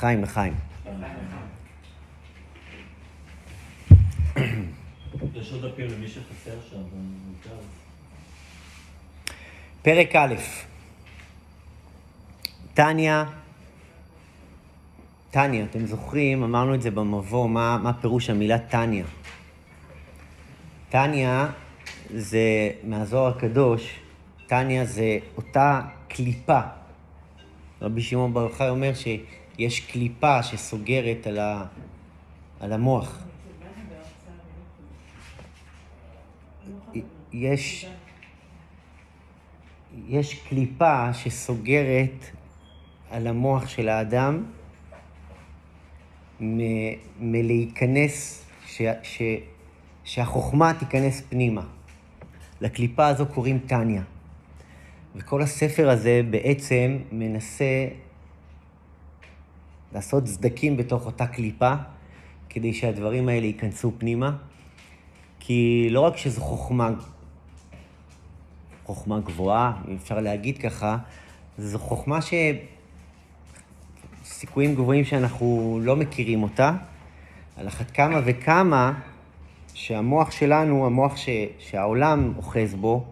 לחיים, לחיים. יש עוד דפים למי שחסר שם, במרכז. פרק א', טניה, טניה, אתם זוכרים, אמרנו את זה במבוא, מה, מה פירוש המילה טניה? טניה זה מהזוהר הקדוש, טניה זה אותה קליפה. רבי שמעון בר יוחאי אומר שיש קליפה שסוגרת על, ה, על המוח. יש, יש קליפה שסוגרת על המוח של האדם מ- מלהיכנס, ש, ש, שהחוכמה תיכנס פנימה. לקליפה הזו קוראים טניה. וכל הספר הזה בעצם מנסה לעשות סדקים בתוך אותה קליפה, כדי שהדברים האלה ייכנסו פנימה. כי לא רק שזו חוכמה, חוכמה גבוהה, אם אפשר להגיד ככה, זו חוכמה שסיכויים גבוהים שאנחנו לא מכירים אותה, על אחת כמה וכמה שהמוח שלנו, המוח ש... שהעולם אוחז בו,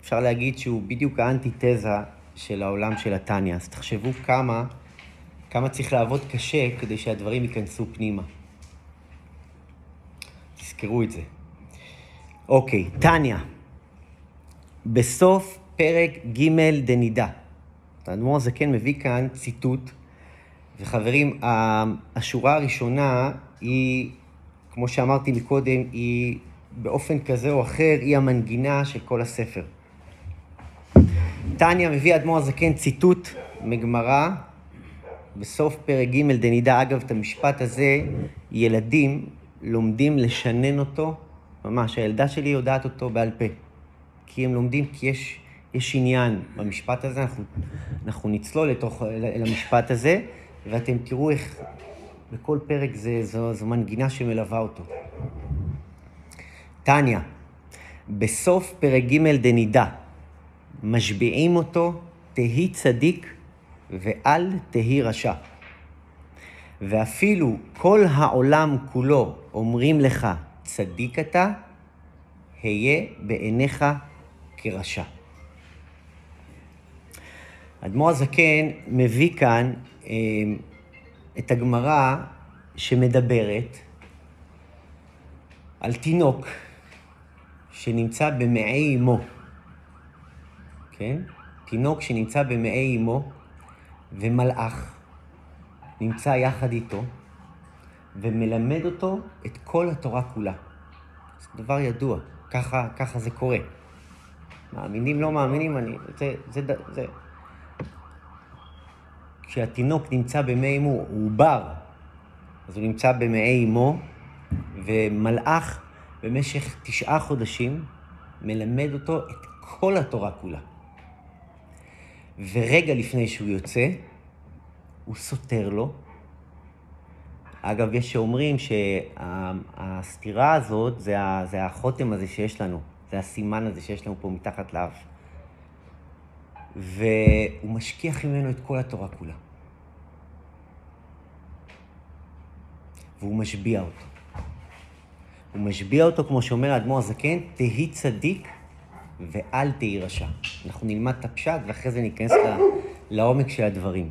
אפשר להגיד שהוא בדיוק האנטיתזה של העולם של התניא. אז תחשבו כמה, כמה צריך לעבוד קשה כדי שהדברים ייכנסו פנימה. תזכרו את זה. אוקיי, טניה. בסוף פרק ג' דנידה. האדמו"ר הזקן מביא כאן ציטוט, וחברים, השורה הראשונה היא, כמו שאמרתי מקודם, היא באופן כזה או אחר, היא המנגינה של כל הספר. טניה מביא האדמו"ר הזקן ציטוט מגמרא, בסוף פרק ג' דנידה. אגב, את המשפט הזה, ילדים לומדים לשנן אותו, ממש, הילדה שלי יודעת אותו בעל פה. כי הם לומדים, כי יש, יש עניין במשפט הזה, אנחנו, אנחנו נצלול לתוך, אל המשפט הזה, ואתם תראו איך בכל פרק זה, זו, זו מנגינה שמלווה אותו. טניה, בסוף פרק ג' דנידה, משביעים אותו, תהי צדיק ואל תהי רשע. ואפילו כל העולם כולו אומרים לך, צדיק אתה, היה בעיניך כרשע. אדמו"ר הזקן מביא כאן אה, את הגמרא שמדברת על תינוק שנמצא במעי אמו, כן? תינוק שנמצא במעי אמו ומלאך נמצא יחד איתו ומלמד אותו את כל התורה כולה. זה דבר ידוע, ככה, ככה זה קורה. מאמינים, לא מאמינים, אני... זה... זה, זה. כשהתינוק נמצא במי אמו, הוא עובר, אז הוא נמצא במעי אמו, ומלאך במשך תשעה חודשים מלמד אותו את כל התורה כולה. ורגע לפני שהוא יוצא, הוא סותר לו. אגב, יש שאומרים שהסתירה הזאת זה, זה החותם הזה שיש לנו, זה הסימן הזה שיש לנו פה מתחת לאף. והוא משכיח ממנו את כל התורה כולה. והוא משביע אותו. הוא משביע אותו, כמו שאומר האדמו"ר הזקן, תהי צדיק ואל תהי רשע. אנחנו נלמד את הפשט ואחרי זה ניכנס לעומק של הדברים.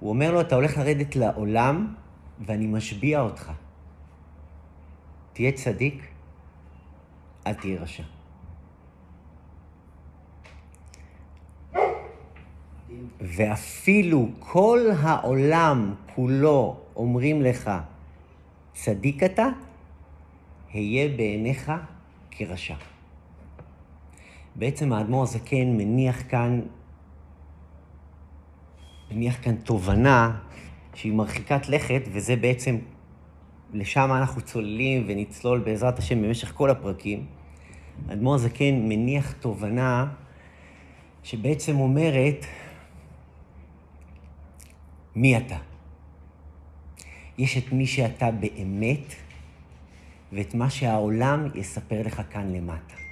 הוא אומר לו, אתה הולך לרדת לעולם ואני משביע אותך. תהיה צדיק, אל תהיה רשע. ואפילו כל העולם כולו אומרים לך, צדיק אתה, היה בעיניך כרשע. בעצם האדמו"ר הזקן מניח כאן, מניח כאן תובנה שהיא מרחיקת לכת, וזה בעצם, לשם אנחנו צוללים ונצלול בעזרת השם במשך כל הפרקים. האדמו"ר הזקן מניח תובנה שבעצם אומרת, מי אתה? יש את מי שאתה באמת, ואת מה שהעולם יספר לך כאן למטה.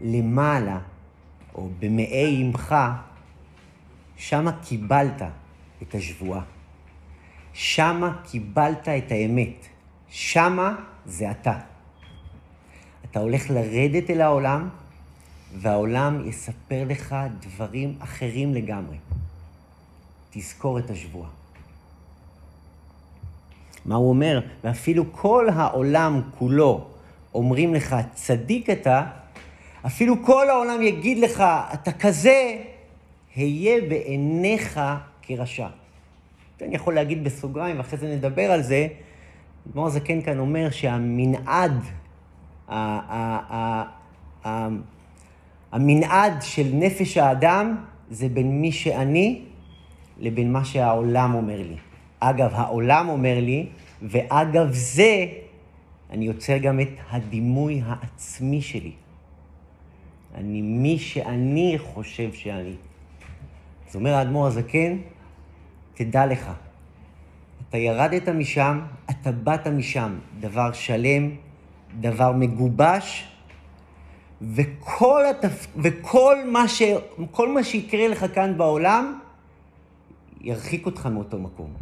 למעלה, או במעי עמך, שמה קיבלת את השבועה. שמה קיבלת את האמת. שמה זה אתה. אתה הולך לרדת אל העולם, והעולם יספר לך דברים אחרים לגמרי. תזכור את השבועה. מה הוא אומר? ואפילו כל העולם כולו אומרים לך, צדיק אתה, אפילו כל העולם יגיד לך, אתה כזה, היה בעיניך כרשע. אני יכול להגיד בסוגריים, ואחרי זה נדבר על זה, אדמו"ר הזקן כאן אומר שהמנעד, המנעד של נפש האדם זה בין מי שאני לבין מה שהעולם אומר לי. אגב, העולם אומר לי, ואגב זה, אני יוצר גם את הדימוי העצמי שלי. אני מי שאני חושב שאני. אז אומר האדמו"ר הזקן, תדע לך, אתה ירדת משם, אתה באת משם, דבר שלם, דבר מגובש, וכל, התפ... וכל מה, ש... כל מה שיקרה לך כאן בעולם, ירחיק אותך מאותו מקום.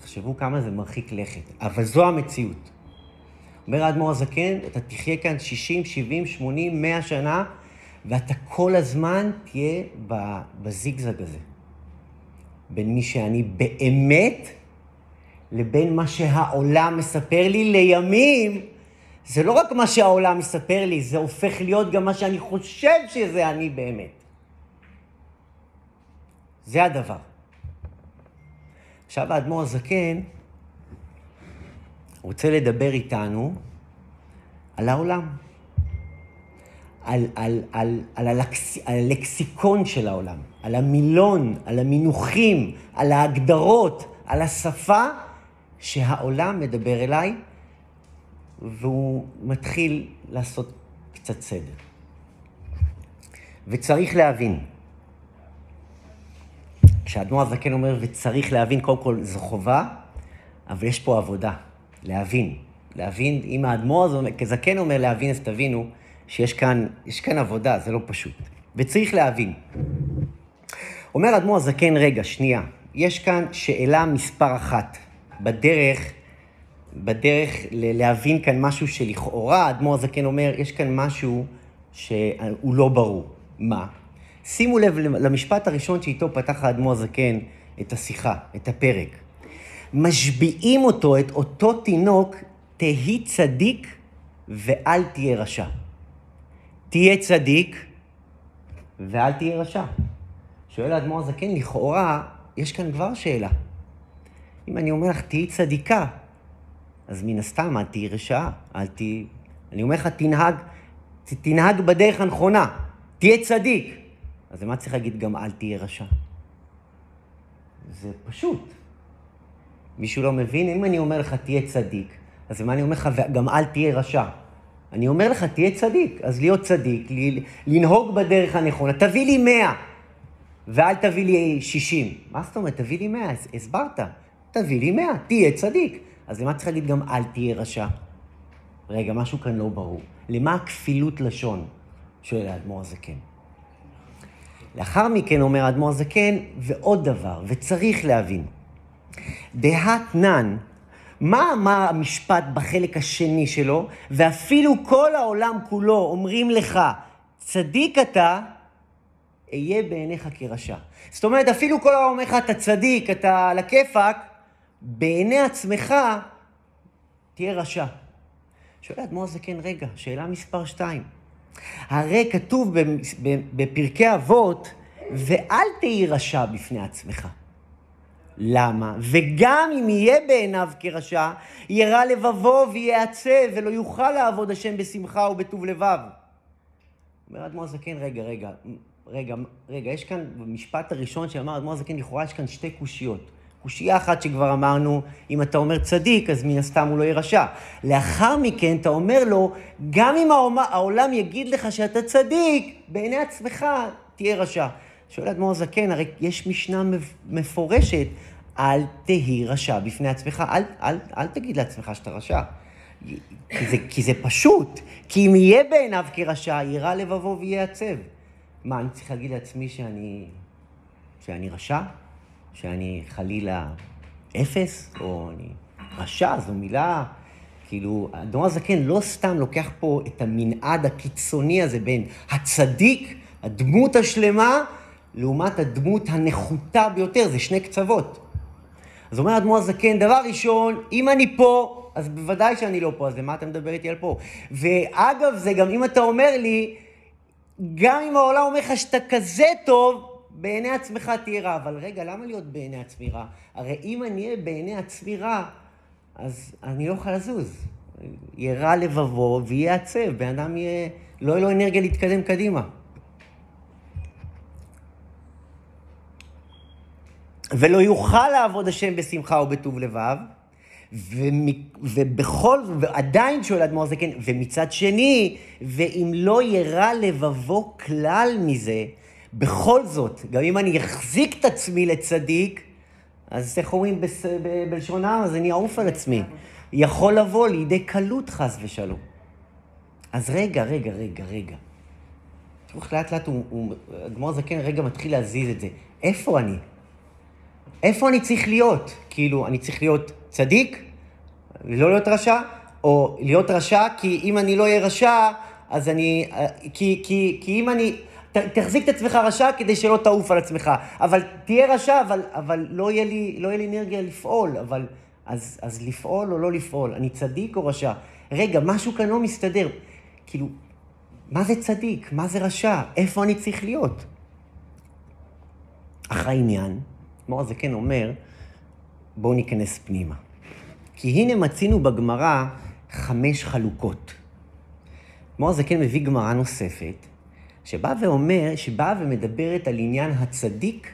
תחשבו כמה זה מרחיק לכת, אבל זו המציאות. אומר האדמו"ר הזקן, אתה תחיה כאן 60, 70, 80, 100 שנה, ואתה כל הזמן תהיה בזיגזג הזה. בין מי שאני באמת לבין מה שהעולם מספר לי לימים. זה לא רק מה שהעולם מספר לי, זה הופך להיות גם מה שאני חושב שזה אני באמת. זה הדבר. עכשיו האדמו"ר הזקן רוצה לדבר איתנו על העולם. על, על, על, על, הלקס, על הלקסיקון של העולם, על המילון, על המינוחים, על ההגדרות, על השפה שהעולם מדבר אליי, והוא מתחיל לעשות קצת סדר. וצריך להבין, כשאדמו"ר הזקן אומר וצריך להבין, קודם כל זו חובה, אבל יש פה עבודה, להבין. להבין, אם האדמו"ר כזקן אומר להבין, אז תבינו שיש כאן, כאן עבודה, זה לא פשוט. וצריך להבין. אומר אדמו"ר הזקן, רגע, שנייה, יש כאן שאלה מספר אחת. בדרך, בדרך להבין כאן משהו שלכאורה, אדמו"ר הזקן אומר, יש כאן משהו שהוא לא ברור. מה? שימו לב למשפט הראשון שאיתו פתח האדמו"ר הזקן את השיחה, את הפרק. משביעים אותו, את אותו תינוק, תהי צדיק ואל תהיה רשע. תהיה צדיק ואל תהיה רשע. שואל האדמו"ר הזקן, לכאורה, יש כאן כבר שאלה. אם אני אומר לך, תהיי צדיקה, אז מן הסתם, אל תהיי רשעה, אל תהיי... אני אומר לך, תנהג, תנהג בדרך הנכונה, תהיה צדיק. אז למה צריך להגיד גם אל תהיה רשע? זה פשוט. מישהו לא מבין? אם אני אומר לך, תהיה צדיק, אז למה אני אומר לך, גם אל תהיה רשע? אני אומר לך, תהיה צדיק. אז להיות צדיק, לנהוג בדרך הנכונה. תביא לי מאה, ואל תביא לי שישים. מה זאת אומרת? תביא לי מאה, הסברת. תביא לי מאה, תהיה צדיק. אז למה צריך להגיד גם אל תהיה רשע? רגע, משהו כאן לא ברור. למה הכפילות לשון? שואל האדמו"ר הזקן. לאחר מכן אומר האדמו"ר הזקן, ועוד דבר, וצריך להבין. דהתנן, מה אמר המשפט בחלק השני שלו? ואפילו כל העולם כולו אומרים לך, צדיק אתה, אהיה בעיניך כרשע. זאת אומרת, אפילו כל העולם אומר לך, אתה צדיק, אתה על הכיפאק, בעיני עצמך תהיה רשע. שואל האדמו"ר הזקן, רגע, שאלה מספר שתיים. הרי כתוב בפרקי אבות, ואל תהי רשע בפני עצמך. למה? וגם אם יהיה בעיניו כרשע, ירע לבבו וייעצב, ולא יוכל לעבוד השם בשמחה ובטוב לבב. אומר אדמו"ר הזקן, רגע, רגע, רגע, רגע, יש כאן, במשפט הראשון שאמר אדמו"ר הזקן, לכאורה יש כאן שתי קושיות. קושייה אחת שכבר אמרנו, אם אתה אומר צדיק, אז מן הסתם הוא לא יהיה רשע. לאחר מכן אתה אומר לו, גם אם העולם יגיד לך שאתה צדיק, בעיני עצמך תהיה רשע. שואל אדמו"ר זקן, הרי יש משנה מפורשת, אל תהי רשע בפני עצמך, אל, אל, אל תגיד לעצמך שאתה רשע. כי זה, כי זה פשוט, כי אם יהיה בעיניו כרשע, יירא לבבו ויהיה עצב. מה, אני צריך להגיד לעצמי שאני, שאני רשע? שאני חלילה אפס? או אני... רשע זו מילה... כאילו, האדמו"ר הזקן לא סתם לוקח פה את המנעד הקיצוני הזה בין הצדיק, הדמות השלמה, לעומת הדמות הנחותה ביותר, זה שני קצוות. אז אומר האדמו"ר הזקן, דבר ראשון, אם אני פה, אז בוודאי שאני לא פה, אז למה אתה מדבר איתי על פה? ואגב, זה גם אם אתה אומר לי, גם אם העולם אומר לך שאתה כזה טוב, בעיני עצמך תהיה רע. אבל רגע, למה להיות בעיני עצמי רע? הרי אם אני אהיה בעיני עצמי רע, אז אני לא יכול לזוז. יהיה רע לבבו ויהיה עצב, בן אדם יהיה, לא יהיה לו אנרגיה להתקדם קדימה. ולא יוכל לעבוד השם בשמחה ובטוב לבב, ובכל ועדיין שואל אדמו"ר זקן, ומצד שני, ואם לא ירע לבבו כלל מזה, בכל זאת, גם אם אני אחזיק את עצמי לצדיק, אז איך אומרים בלשון העם, אז אני אעוף על עצמי. יכול לבוא לידי קלות חס ושלום. אז רגע, רגע, רגע, רגע. תראו איך לאט לאט הוא, אדמו"ר זקן רגע מתחיל להזיז את זה. איפה אני? איפה אני צריך להיות? כאילו, אני צריך להיות צדיק, לא להיות רשע, או להיות רשע, כי אם אני לא אהיה רשע, אז אני... כי, כי, כי אם אני... ת, תחזיק את עצמך רשע כדי שלא תעוף על עצמך. אבל תהיה רשע, אבל, אבל לא, יהיה לי, לא יהיה לי אנרגיה לפעול. אבל אז, אז לפעול או לא לפעול? אני צדיק או רשע? רגע, משהו כאן לא מסתדר. כאילו, מה זה צדיק? מה זה רשע? איפה אני צריך להיות? אך העניין, זה כן אומר, בואו ניכנס פנימה. כי הנה מצינו בגמרא חמש חלוקות. זה כן מביא גמרא נוספת, שבאה ואומר, שבאה ומדברת על עניין הצדיק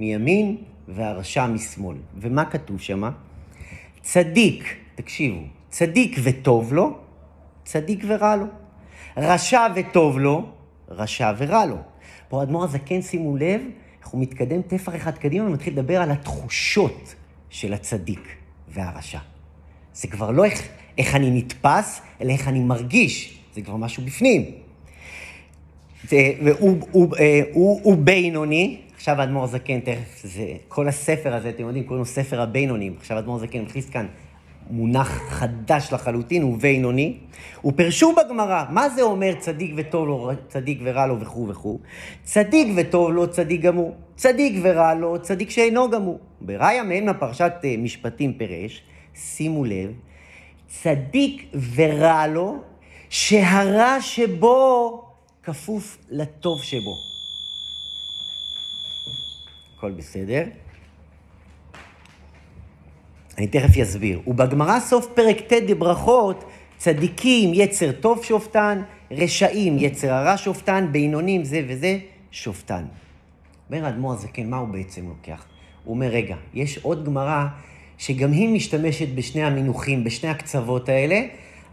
מימין והרשע משמאל. ומה כתוב שמה? צדיק, תקשיבו, צדיק וטוב לו, צדיק ורע לו. רשע וטוב לו, רשע ורע לו. פה האדמו"ר הזקן, שימו לב, הוא מתקדם טפח אחד קדימה ומתחיל לדבר על התחושות של הצדיק והרשע. זה כבר לא איך, איך אני נתפס, אלא איך אני מרגיש. זה כבר משהו בפנים. זה, והוא הוא, אה, הוא, הוא בינוני, עכשיו האדמו"ר הזקן, תכף, זה, כל הספר הזה, אתם יודעים, קוראים לו ספר הבינונים. עכשיו האדמו"ר הזקן מכניס כאן מונח חדש לחלוטין, הוא בינוני. ופרשו בגמרא, מה זה אומר צדיק וטוב לו, צדיק ורע לו וכו' וכו'? צדיק וטוב לו, צדיק גמור. צדיק ורע לו, צדיק שאינו גמור. בראיה מהם לפרשת אה, משפטים פירש, שימו לב, צדיק ורע לו, שהרע שבו כפוף לטוב שבו. הכל בסדר. אני תכף אסביר. ובגמרא סוף פרק ט' בברכות, צדיקים יצר טוב שופטן, רשעים יצר הרע שופטן, בינונים זה וזה שופטן. אומר האדמו"ר הזקן, מה הוא בעצם לוקח? הוא אומר, רגע, יש עוד גמרא שגם היא משתמשת בשני המינוחים, בשני הקצוות האלה,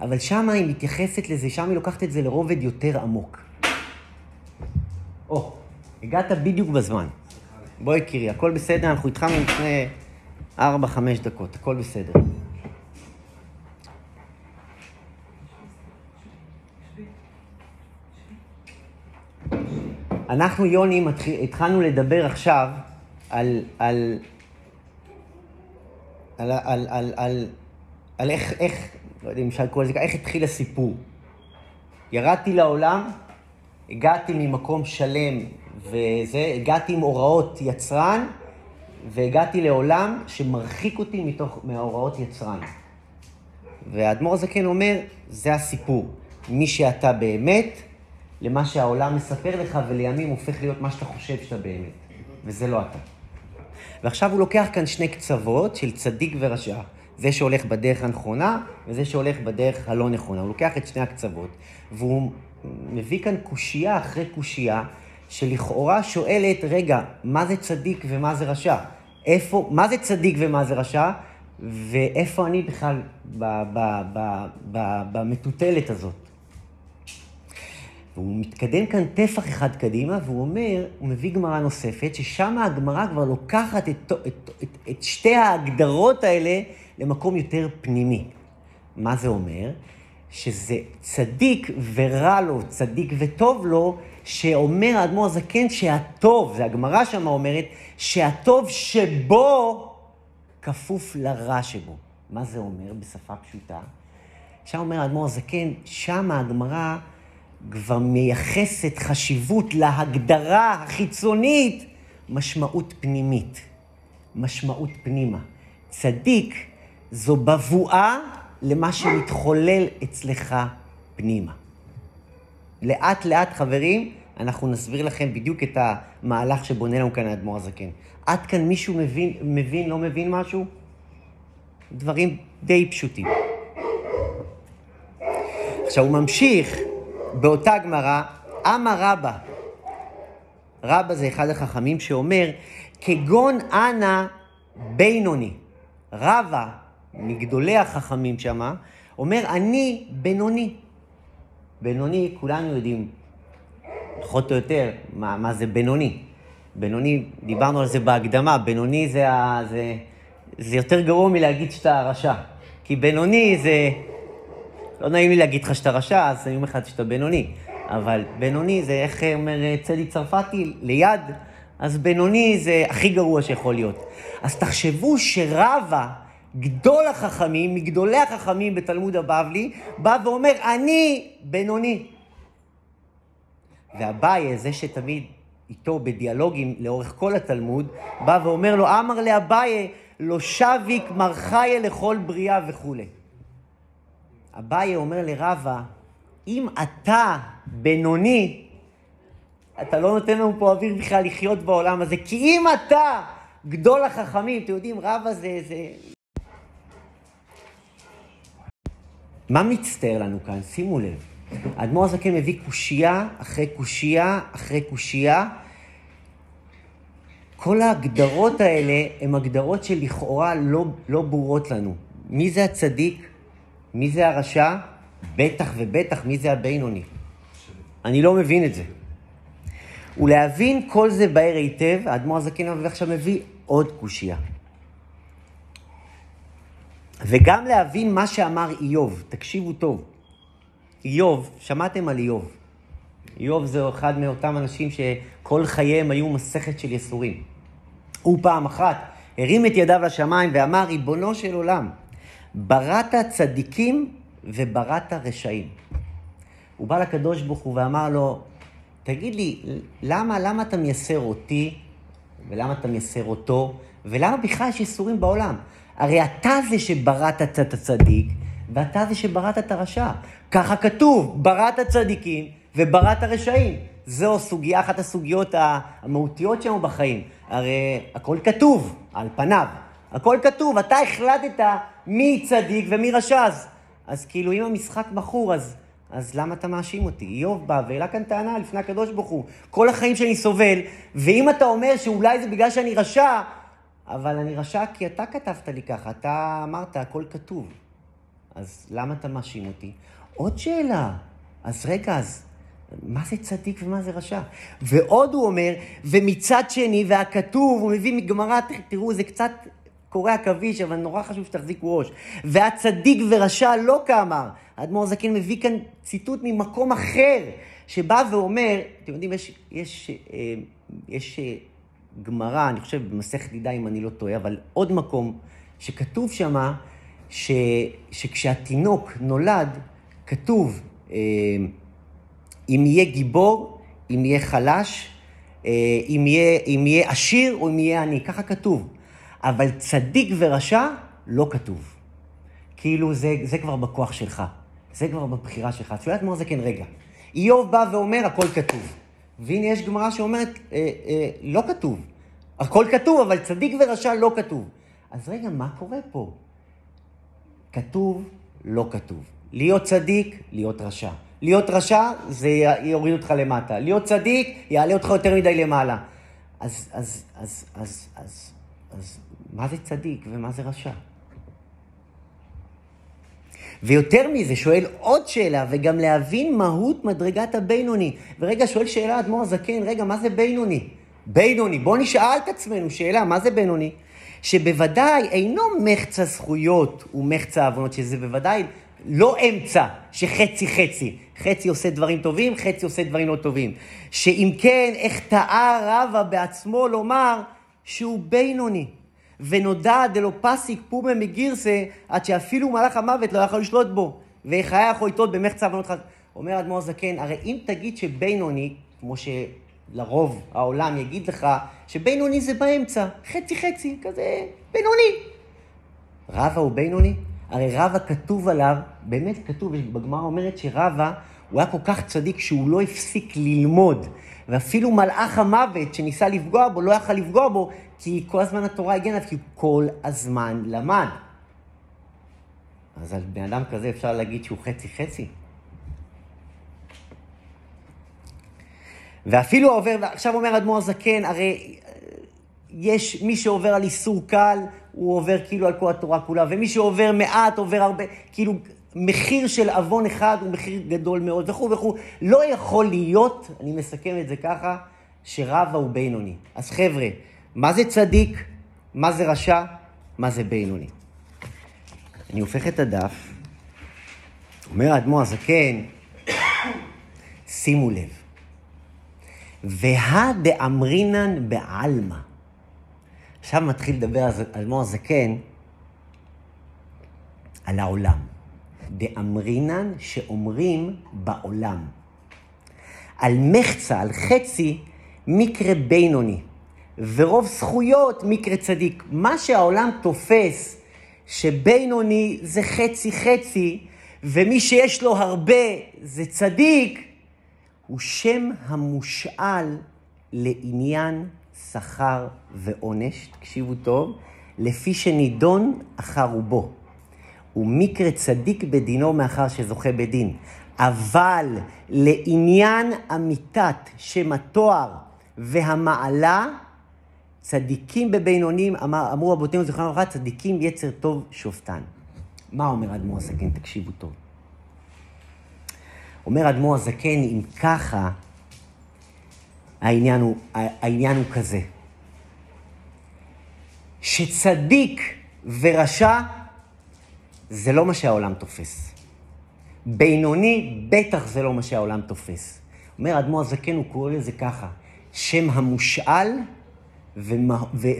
אבל שם היא מתייחסת לזה, שם היא לוקחת את זה לרובד יותר עמוק. או, הגעת בדיוק בזמן. בואי, קירי, הכל בסדר, אנחנו איתך מלפני ארבע, חמש דקות, הכל בסדר. אנחנו, יוני, התחלנו לדבר עכשיו על, על, על, על, על, על, על איך, איך, לא יודע אם אפשר לקרוא לזה איך התחיל הסיפור. ירדתי לעולם, הגעתי ממקום שלם וזה, הגעתי עם הוראות יצרן, והגעתי לעולם שמרחיק אותי מתוך, מההוראות יצרן. והאדמו"ר הזקן אומר, זה הסיפור. מי שאתה באמת, למה שהעולם מספר לך, ולימים הופך להיות מה שאתה חושב שאתה באמת. וזה לא אתה. ועכשיו הוא לוקח כאן שני קצוות של צדיק ורשע. זה שהולך בדרך הנכונה, וזה שהולך בדרך הלא נכונה. הוא לוקח את שני הקצוות, והוא מביא כאן קושייה אחרי קושייה, שלכאורה שואלת, רגע, מה זה צדיק ומה זה רשע? איפה, מה זה צדיק ומה זה רשע? ואיפה אני בכלל במטוטלת הזאת? והוא מתקדם כאן טפח אחד קדימה, והוא אומר, הוא מביא גמרא נוספת, ששם הגמרא כבר לוקחת את, את, את, את שתי ההגדרות האלה למקום יותר פנימי. מה זה אומר? שזה צדיק ורע לו, צדיק וטוב לו, שאומר האדמו"ר הזקן שהטוב, זה הגמרא שמה אומרת, שהטוב שבו כפוף לרע שבו. מה זה אומר בשפה פשוטה? שם אומר האדמו"ר הזקן, שם הגמרא כבר מייחסת חשיבות להגדרה החיצונית, משמעות פנימית, משמעות פנימה. צדיק זו בבואה למה שמתחולל אצלך פנימה. לאט לאט, חברים, אנחנו נסביר לכם בדיוק את המהלך שבונה לנו כאן האדמו"ר הזקן. עד כאן מישהו מבין, מבין, לא מבין משהו? דברים די פשוטים. עכשיו, הוא ממשיך באותה גמרא, אמר רבא. רבא זה אחד החכמים שאומר, כגון אנא בינוני. רבא, מגדולי החכמים שמה, אומר, אני בינוני. בינוני, כולנו יודעים, פחות או יותר, מה, מה זה בינוני. בינוני, דיברנו על זה בהקדמה, בינוני זה, ה, זה, זה יותר גרוע מלהגיד שאתה רשע. כי בינוני זה... לא נעים לי להגיד לך שאתה רשע, אז אני אומר לך שאתה בינוני. אבל בינוני זה, איך אומר צדי צרפתי, ליד, אז בינוני זה הכי גרוע שיכול להיות. אז תחשבו שרבה, גדול החכמים, מגדולי החכמים בתלמוד הבבלי, בא ואומר, אני בינוני. ואביי, זה שתמיד איתו בדיאלוגים לאורך כל התלמוד, בא ואומר לו, אמר לאביי, לא שביק מרחיה לכל בריאה וכולי. אביי אומר לרבה, אם אתה בינוני, אתה לא נותן לנו פה אוויר בכלל לחיות בעולם הזה, כי אם אתה גדול החכמים, אתם יודעים, רבה זה... זה... מה מצטער לנו כאן? שימו לב. האדמו"ר הזקן מביא קושייה אחרי קושייה אחרי קושייה. כל ההגדרות האלה הן הגדרות שלכאורה לא, לא ברורות לנו. מי זה הצדיק? מי זה הרשע? בטח ובטח מי זה הבינוני. אני לא מבין את זה. ולהבין כל זה בהר היטב, האדמו"ר הזקן עכשיו מביא עוד קושייה. וגם להבין מה שאמר איוב, תקשיבו טוב. איוב, שמעתם על איוב. איוב זה אחד מאותם אנשים שכל חייהם היו מסכת של יסורים. הוא פעם אחת הרים את ידיו לשמיים ואמר, ריבונו של עולם, בראת צדיקים ובראת רשעים. הוא בא לקדוש ברוך הוא ואמר לו, תגיד לי, למה, למה אתה מייסר אותי, ולמה אתה מייסר אותו, ולמה בכלל יש ייסורים בעולם? הרי אתה זה שבראת את הצדיק, ואתה זה שבראת את הרשע. ככה כתוב, בראת צדיקים ובראת רשעים. זו סוגיה, אחת הסוגיות המהותיות שלנו בחיים. הרי הכל כתוב, על פניו. הכל כתוב, אתה החלטת מי צדיק ומי רשע. אז, אז כאילו, אם המשחק מכור, אז, אז למה אתה מאשים אותי? איוב בא והעלה כאן טענה לפני הקדוש ברוך הוא. כל החיים שאני סובל, ואם אתה אומר שאולי זה בגלל שאני רשע, אבל אני רשע כי אתה כתבת לי ככה, אתה אמרת, הכל כתוב. אז למה אתה מאשים אותי? עוד שאלה. אז רגע, אז מה זה צדיק ומה זה רשע? ועוד הוא אומר, ומצד שני, והכתוב, הוא מביא מגמרא, תראו, זה קצת קורע עכביש, אבל נורא חשוב שתחזיקו ראש. והצדיק ורשע לא כאמר. האדמו"ר זקן מביא כאן ציטוט ממקום אחר, שבא ואומר, אתם יודעים, יש, יש, אה, יש, יש גמרא, אני חושב במסכת נידה אם אני לא טועה, אבל עוד מקום שכתוב שמה, ש, שכשהתינוק נולד, כתוב, אה, אם יהיה גיבור, אם יהיה חלש, אה, אם יהיה, אם יהיה עשיר או אם יהיה עני, ככה כתוב. אבל צדיק ורשע לא כתוב. כאילו זה, זה כבר בכוח שלך, זה כבר בבחירה שלך. את יודעת מה זה כן רגע. איוב בא ואומר, הכל כתוב. והנה יש גמרא שאומרת, אה, אה, לא כתוב. הכל כתוב, אבל צדיק ורשע לא כתוב. אז רגע, מה קורה פה? כתוב, לא כתוב. להיות צדיק, להיות רשע. להיות רשע, זה יוריד אותך למטה. להיות צדיק, יעלה אותך יותר מדי למעלה. אז, אז, אז, אז, אז, אז מה זה צדיק ומה זה רשע? ויותר מזה, שואל עוד שאלה, וגם להבין מהות מדרגת הבינוני. ורגע, שואל שאלה אדמו"ר הזקן, רגע, מה זה בינוני? בינוני, בואו נשאל את עצמנו שאלה, מה זה בינוני? שבוודאי אינו מחצה זכויות ומחצה עוונות, שזה בוודאי לא אמצע, שחצי חצי. חצי עושה דברים טובים, חצי עושה דברים לא טובים. שאם כן, איך טעה רבא בעצמו לומר שהוא בינוני. ונודע דלא פסיק פומה מגירסה, עד שאפילו מלאך המוות לא יכול לשלוט בו. יכול לטעות במחצה עוונות חס... אומר אדמו"ר זקן, הרי אם תגיד שבינוני, כמו שלרוב העולם יגיד לך, שבינוני זה באמצע, חצי חצי, כזה בינוני. רבא הוא בינוני? הרי רבא כתוב עליו, באמת כתוב, בגמרא אומרת שרבא, הוא היה כל כך צדיק שהוא לא הפסיק ללמוד. ואפילו מלאך המוות שניסה לפגוע בו, לא יכל לפגוע בו, כי כל הזמן התורה הגנה, כי הוא כל הזמן למד. אז על בן אדם כזה אפשר להגיד שהוא חצי-חצי? ואפילו עובר, ועכשיו אומר אדמו"ר זקן, הרי יש מי שעובר על איסור קל, הוא עובר כאילו על כל התורה כולה, ומי שעובר מעט עובר הרבה, כאילו מחיר של עוון אחד הוא מחיר גדול מאוד וכו' וכו'. לא יכול להיות, אני מסכם את זה ככה, שרבא הוא בינוני. אז חבר'ה, מה זה צדיק? מה זה רשע? מה זה בינוני? אני הופך את הדף, אומר האדמו"ר הזקן, שימו לב, והא דאמרינן בעלמא. עכשיו מתחיל לדבר האדמו"ר הזקן על העולם. דאמרינן שאומרים בעולם. על מחצה, על חצי, מקרה בינוני, ורוב זכויות מקרה צדיק. מה שהעולם תופס שבינוני זה חצי חצי, ומי שיש לו הרבה זה צדיק, הוא שם המושאל לעניין שכר ועונש, תקשיבו טוב, לפי שנידון אחר רובו. ומקרה צדיק בדינו מאחר שזוכה בדין. אבל לעניין אמיתת שם התואר והמעלה, צדיקים בבינונים, אמר, אמרו רבותינו זכרנו לברכה, צדיקים יצר טוב שופטן. מה אומר אדמו"ר הזקן? תקשיבו טוב. אומר אדמו"ר הזקן, אם ככה, העניין הוא, העניין הוא כזה, שצדיק ורשע זה לא מה שהעולם תופס. בינוני, בטח זה לא מה שהעולם תופס. אומר אדמו"ר הזקן, הוא קורא לזה ככה, שם המושאל,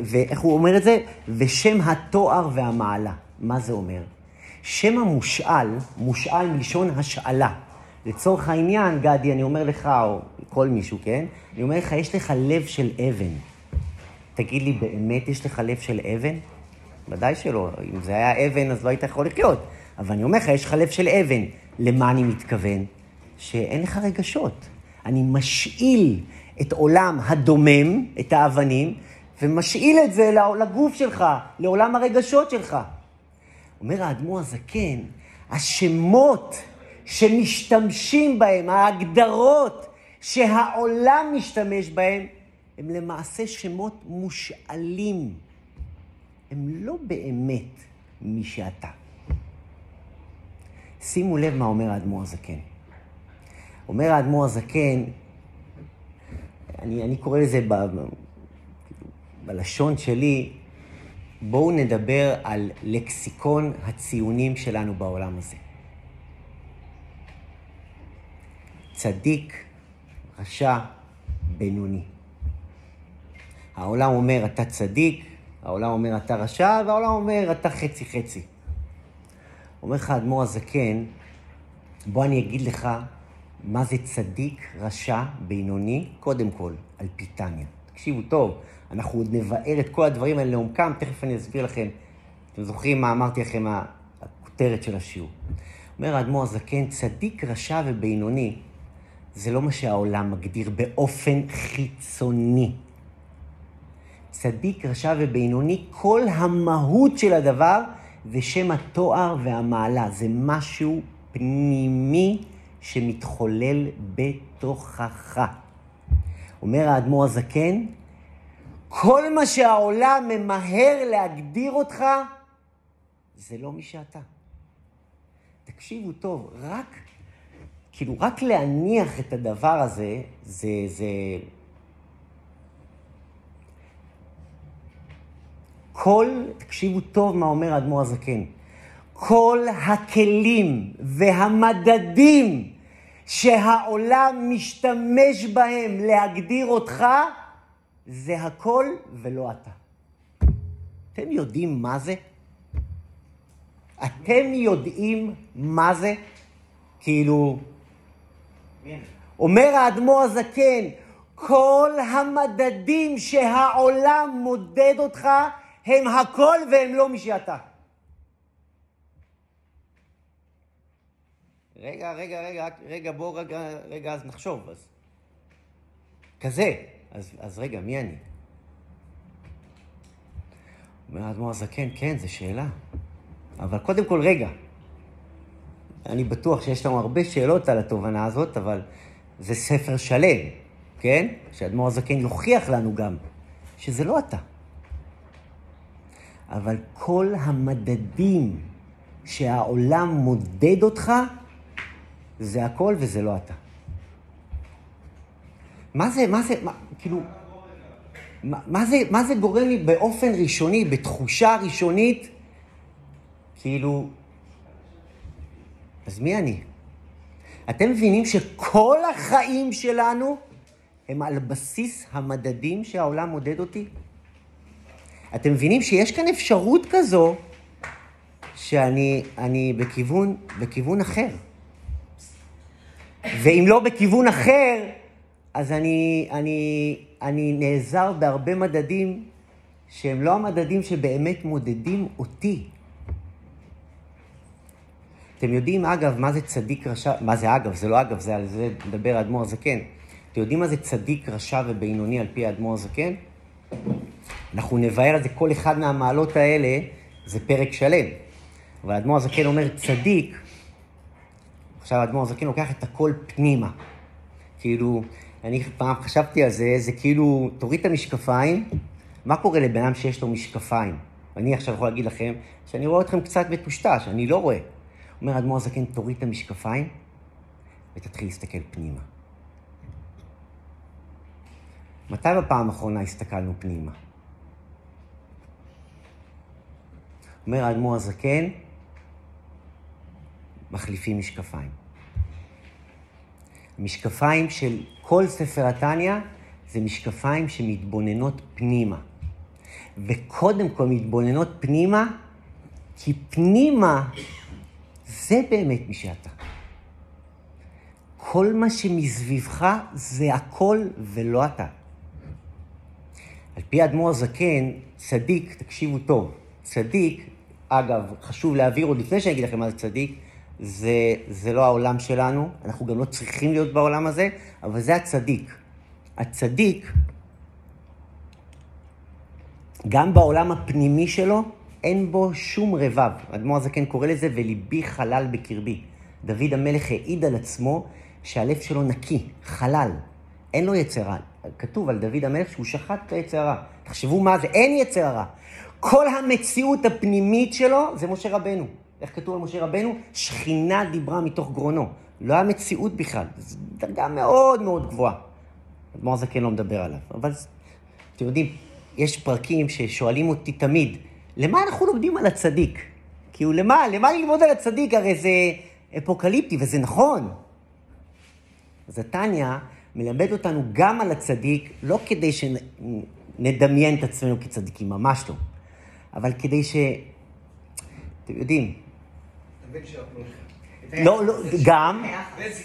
ואיך הוא אומר את זה? ושם התואר והמעלה. מה זה אומר? שם המושאל, מושאל מלשון השאלה. לצורך העניין, גדי, אני אומר לך, או כל מישהו, כן? אני אומר לך, יש לך לב של אבן. תגיד לי, באמת יש לך לב של אבן? ודאי שלא. אם זה היה אבן, אז לא היית יכול לחיות. אבל אני אומר לך, יש לך לב של אבן. למה אני מתכוון? שאין לך רגשות. אני משאיל את עולם הדומם, את האבנים, ומשאיל את זה לגוף שלך, לעולם הרגשות שלך. אומר האדמו"ר הזקן, השמות שמשתמשים בהם, ההגדרות שהעולם משתמש בהם, הם למעשה שמות מושאלים. הם לא באמת מי שאתה. שימו לב מה אומר האדמו"ר הזקן. אומר האדמו"ר הזקן, אני, אני קורא לזה ב, ב, בלשון שלי, בואו נדבר על לקסיקון הציונים שלנו בעולם הזה. צדיק, רשע, בינוני. העולם אומר, אתה צדיק, העולם אומר, אתה רשע, והעולם אומר, אתה חצי-חצי. אומר לך האדמו"ר הזקן, בוא אני אגיד לך מה זה צדיק, רשע, בינוני, קודם כל, על פיתניה. תקשיבו טוב, אנחנו עוד נבער את כל הדברים האלה לעומקם, תכף אני אסביר לכם. אתם זוכרים מה אמרתי לכם, הכותרת של השיעור. אומר האדמו"ר הזקן, צדיק, רשע ובינוני, זה לא מה שהעולם מגדיר באופן חיצוני. צדיק, רשע ובינוני, כל המהות של הדבר זה שם התואר והמעלה. זה משהו פנימי שמתחולל בתוכך. אומר האדמו"ר הזקן, כל מה שהעולם ממהר להגדיר אותך, זה לא מי שאתה. תקשיבו טוב, רק, כאילו, רק להניח את הדבר הזה, זה, זה... כל, תקשיבו טוב מה אומר האדמו"ר הזקן, כל הכלים והמדדים שהעולם משתמש בהם להגדיר אותך, זה הכל ולא אתה. אתם יודעים מה זה? אתם יודעים מה זה? כאילו, אומר האדמו"ר הזקן, כל המדדים שהעולם מודד אותך, הם הכל והם לא מי שאתה. רגע, רגע, רגע, רגע, בוא רגע, רגע, אז נחשוב. אז... כזה. אז, אז רגע, מי אני? אומר האדמו"ר הזקן, כן, זו שאלה. אבל קודם כל, רגע. אני בטוח שיש לנו הרבה שאלות על התובנה הזאת, אבל זה ספר שלם, כן? שאדמו"ר הזקן יוכיח לנו גם שזה לא אתה. אבל כל המדדים שהעולם מודד אותך, זה הכל וזה לא אתה. מה זה, מה זה, מה, כאילו, מה, מה, זה, מה זה גורם לי באופן ראשוני, בתחושה ראשונית, כאילו, אז מי אני? אתם מבינים שכל החיים שלנו הם על בסיס המדדים שהעולם מודד אותי? אתם מבינים שיש כאן אפשרות כזו שאני אני בכיוון, בכיוון אחר. ואם לא בכיוון אחר, אז אני, אני, אני נעזר בהרבה מדדים שהם לא המדדים שבאמת מודדים אותי. אתם יודעים, אגב, מה זה צדיק רשע, מה זה אגב, זה לא אגב, זה על זה מדבר האדמו"ר הזקן. אתם יודעים מה זה צדיק רשע ובינוני על פי האדמו"ר הזקן? אנחנו נבהר על זה, כל אחד מהמעלות האלה זה פרק שלם. אבל האדמו"ר הזקן אומר צדיק, עכשיו האדמו"ר הזקן לוקח את הכל פנימה. כאילו, אני פעם חשבתי על זה, זה כאילו, תוריד את המשקפיים, מה קורה לבן אדם שיש לו משקפיים? אני עכשיו יכול להגיד לכם שאני רואה אתכם קצת מטושטש, אני לא רואה. אומר האדמו"ר הזקן, תוריד את המשקפיים ותתחיל להסתכל פנימה. מתי בפעם האחרונה הסתכלנו פנימה? אומר האדמו"ר הזקן, מחליפים משקפיים. המשקפיים של כל ספר התניא זה משקפיים שמתבוננות פנימה. וקודם כל מתבוננות פנימה, כי פנימה זה באמת מי שאתה. כל מה שמסביבך זה הכל ולא אתה. על פי האדמו"ר הזקן, צדיק, תקשיבו טוב, צדיק, אגב, חשוב להעביר עוד לפני שאני אגיד לכם מה זה צדיק, זה, זה לא העולם שלנו, אנחנו גם לא צריכים להיות בעולם הזה, אבל זה הצדיק. הצדיק, גם בעולם הפנימי שלו, אין בו שום רבב. האדמו"ר הזקן קורא לזה, וליבי חלל בקרבי. דוד המלך העיד על עצמו שהלב שלו נקי, חלל. אין לו יצר רע. כתוב על דוד המלך שהוא שחט את היצר הרע. תחשבו מה זה, אין יצר רע. כל המציאות הפנימית שלו זה משה רבנו. איך כתוב על משה רבנו? שכינה דיברה מתוך גרונו. לא היה מציאות בכלל. זו דרגה מאוד מאוד גבוהה. אדמו"ר הזקן לא מדבר עליו. אבל אתם יודעים, יש פרקים ששואלים אותי תמיד, למה אנחנו לומדים על הצדיק? כאילו, למה? למה ללמוד על הצדיק? הרי זה אפוקליפטי, וזה נכון. אז התניא מלמד אותנו גם על הצדיק, לא כדי שנדמיין את עצמנו כצדיקים, ממש לא. אבל כדי ש... אתם יודעים. לא, לא, גם,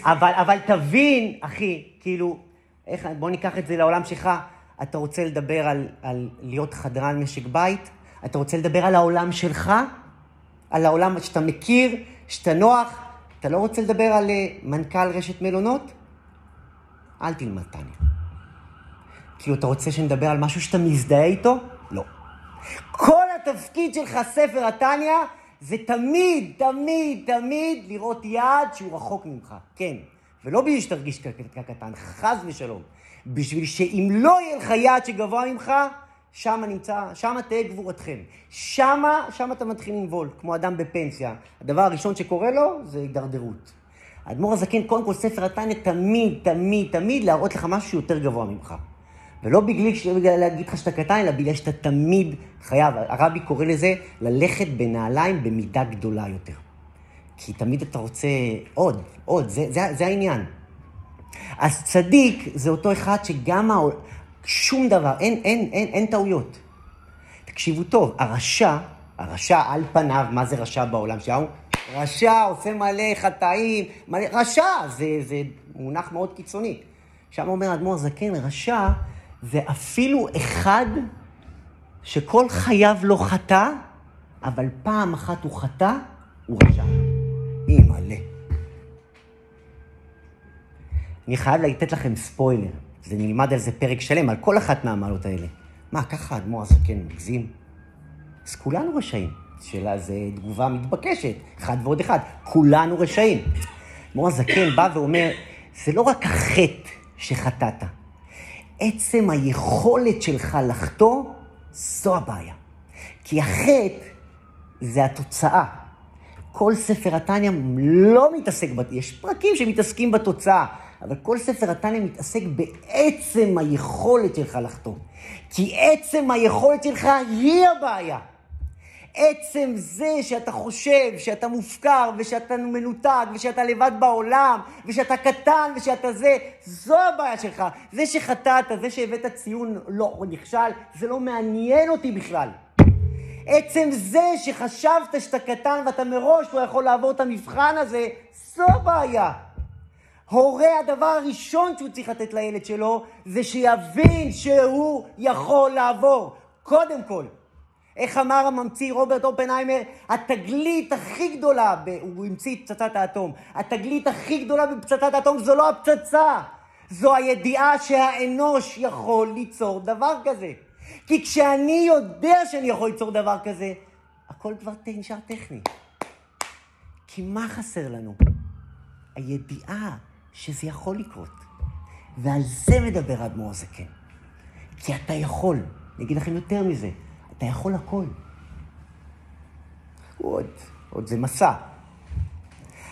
אבל, אבל תבין, אחי, כאילו, איך, בוא ניקח את זה לעולם שלך. אתה רוצה לדבר על, על להיות חדרן משק בית? אתה רוצה לדבר על העולם שלך? על העולם שאתה מכיר, שאתה נוח? אתה לא רוצה לדבר על אה, מנכ"ל רשת מלונות? אל תלמד תניא. כאילו, אתה רוצה שנדבר על משהו שאתה מזדהה איתו? לא. כל התפקיד שלך, ספר התניא, זה תמיד, תמיד, תמיד לראות יעד שהוא רחוק ממך. כן. ולא בשביל שתרגיש כקטן, חס ושלום. בשביל שאם לא יהיה לך יעד שגבוה ממך, שם נמצא, שם תהא גבורתכם. שם, שם אתה מתחיל לנבול, כמו אדם בפנסיה. הדבר הראשון שקורה לו זה הידרדרות. האדמו"ר הזקן, קודם כל ספר התניא, תמיד, תמיד, תמיד להראות לך משהו יותר גבוה ממך. ולא בגלל, בגלל להגיד לך שאתה קטן, אלא בגלל שאתה תמיד חייב. הרבי קורא לזה ללכת בנעליים במידה גדולה יותר. כי תמיד אתה רוצה עוד, עוד, זה, זה, זה העניין. אז צדיק זה אותו אחד שגם העול... שום דבר, אין, אין, אין, אין טעויות. תקשיבו טוב, הרשע, הרשע על פניו, מה זה רשע בעולם שלנו? רשע עושה מלא חטאים, מלא, רשע, זה, זה מונח מאוד קיצוני. שם אומר אדמו"ר זקן, רשע זה אפילו אחד שכל חייו לא חטא, אבל פעם אחת הוא חטא, הוא רשע. מלא. אני חייב לתת לכם ספוילר, זה נלמד על זה פרק שלם, על כל אחת מהמעלות האלה. מה, ככה האדמו"ר הזקן מגזים? אז כולנו רשעים. שאלה זו תגובה מתבקשת, אחד ועוד אחד, כולנו רשעים. האדמו"ר הזקן בא ואומר, זה לא רק החטא שחטאת, עצם היכולת שלך לחטוא, זו הבעיה. כי החטא זה התוצאה. כל ספר התניא לא מתעסק, יש פרקים שמתעסקים בתוצאה, אבל כל ספר התניא מתעסק בעצם היכולת שלך לחתום. כי עצם היכולת שלך היא הבעיה. עצם זה שאתה חושב שאתה מופקר ושאתה מנותק ושאתה לבד בעולם ושאתה קטן ושאתה זה, זו הבעיה שלך. זה שחטאת, זה שהבאת ציון לא נכשל, זה לא מעניין אותי בכלל. עצם זה שחשבת שאתה קטן ואתה מראש לא יכול לעבור את המבחן הזה, זו הבעיה. הורה, הדבר הראשון שהוא צריך לתת לילד שלו, זה שיבין שהוא יכול לעבור. קודם כל. איך אמר הממציא רוברט אופנהיימר? התגלית הכי גדולה, ב... הוא המציא את פצצת האטום, התגלית הכי גדולה בפצצת האטום זו לא הפצצה, זו הידיעה שהאנוש יכול ליצור דבר כזה. כי כשאני יודע שאני יכול ליצור דבר כזה, הכל כבר נשאר טכני. כי מה חסר לנו? הידיעה שזה יכול לקרות. ועל זה מדבר האדמו"ר הזקן. כי אתה יכול. אני אגיד לכם יותר מזה, אתה יכול הכל. עוד, עוד זה מסע.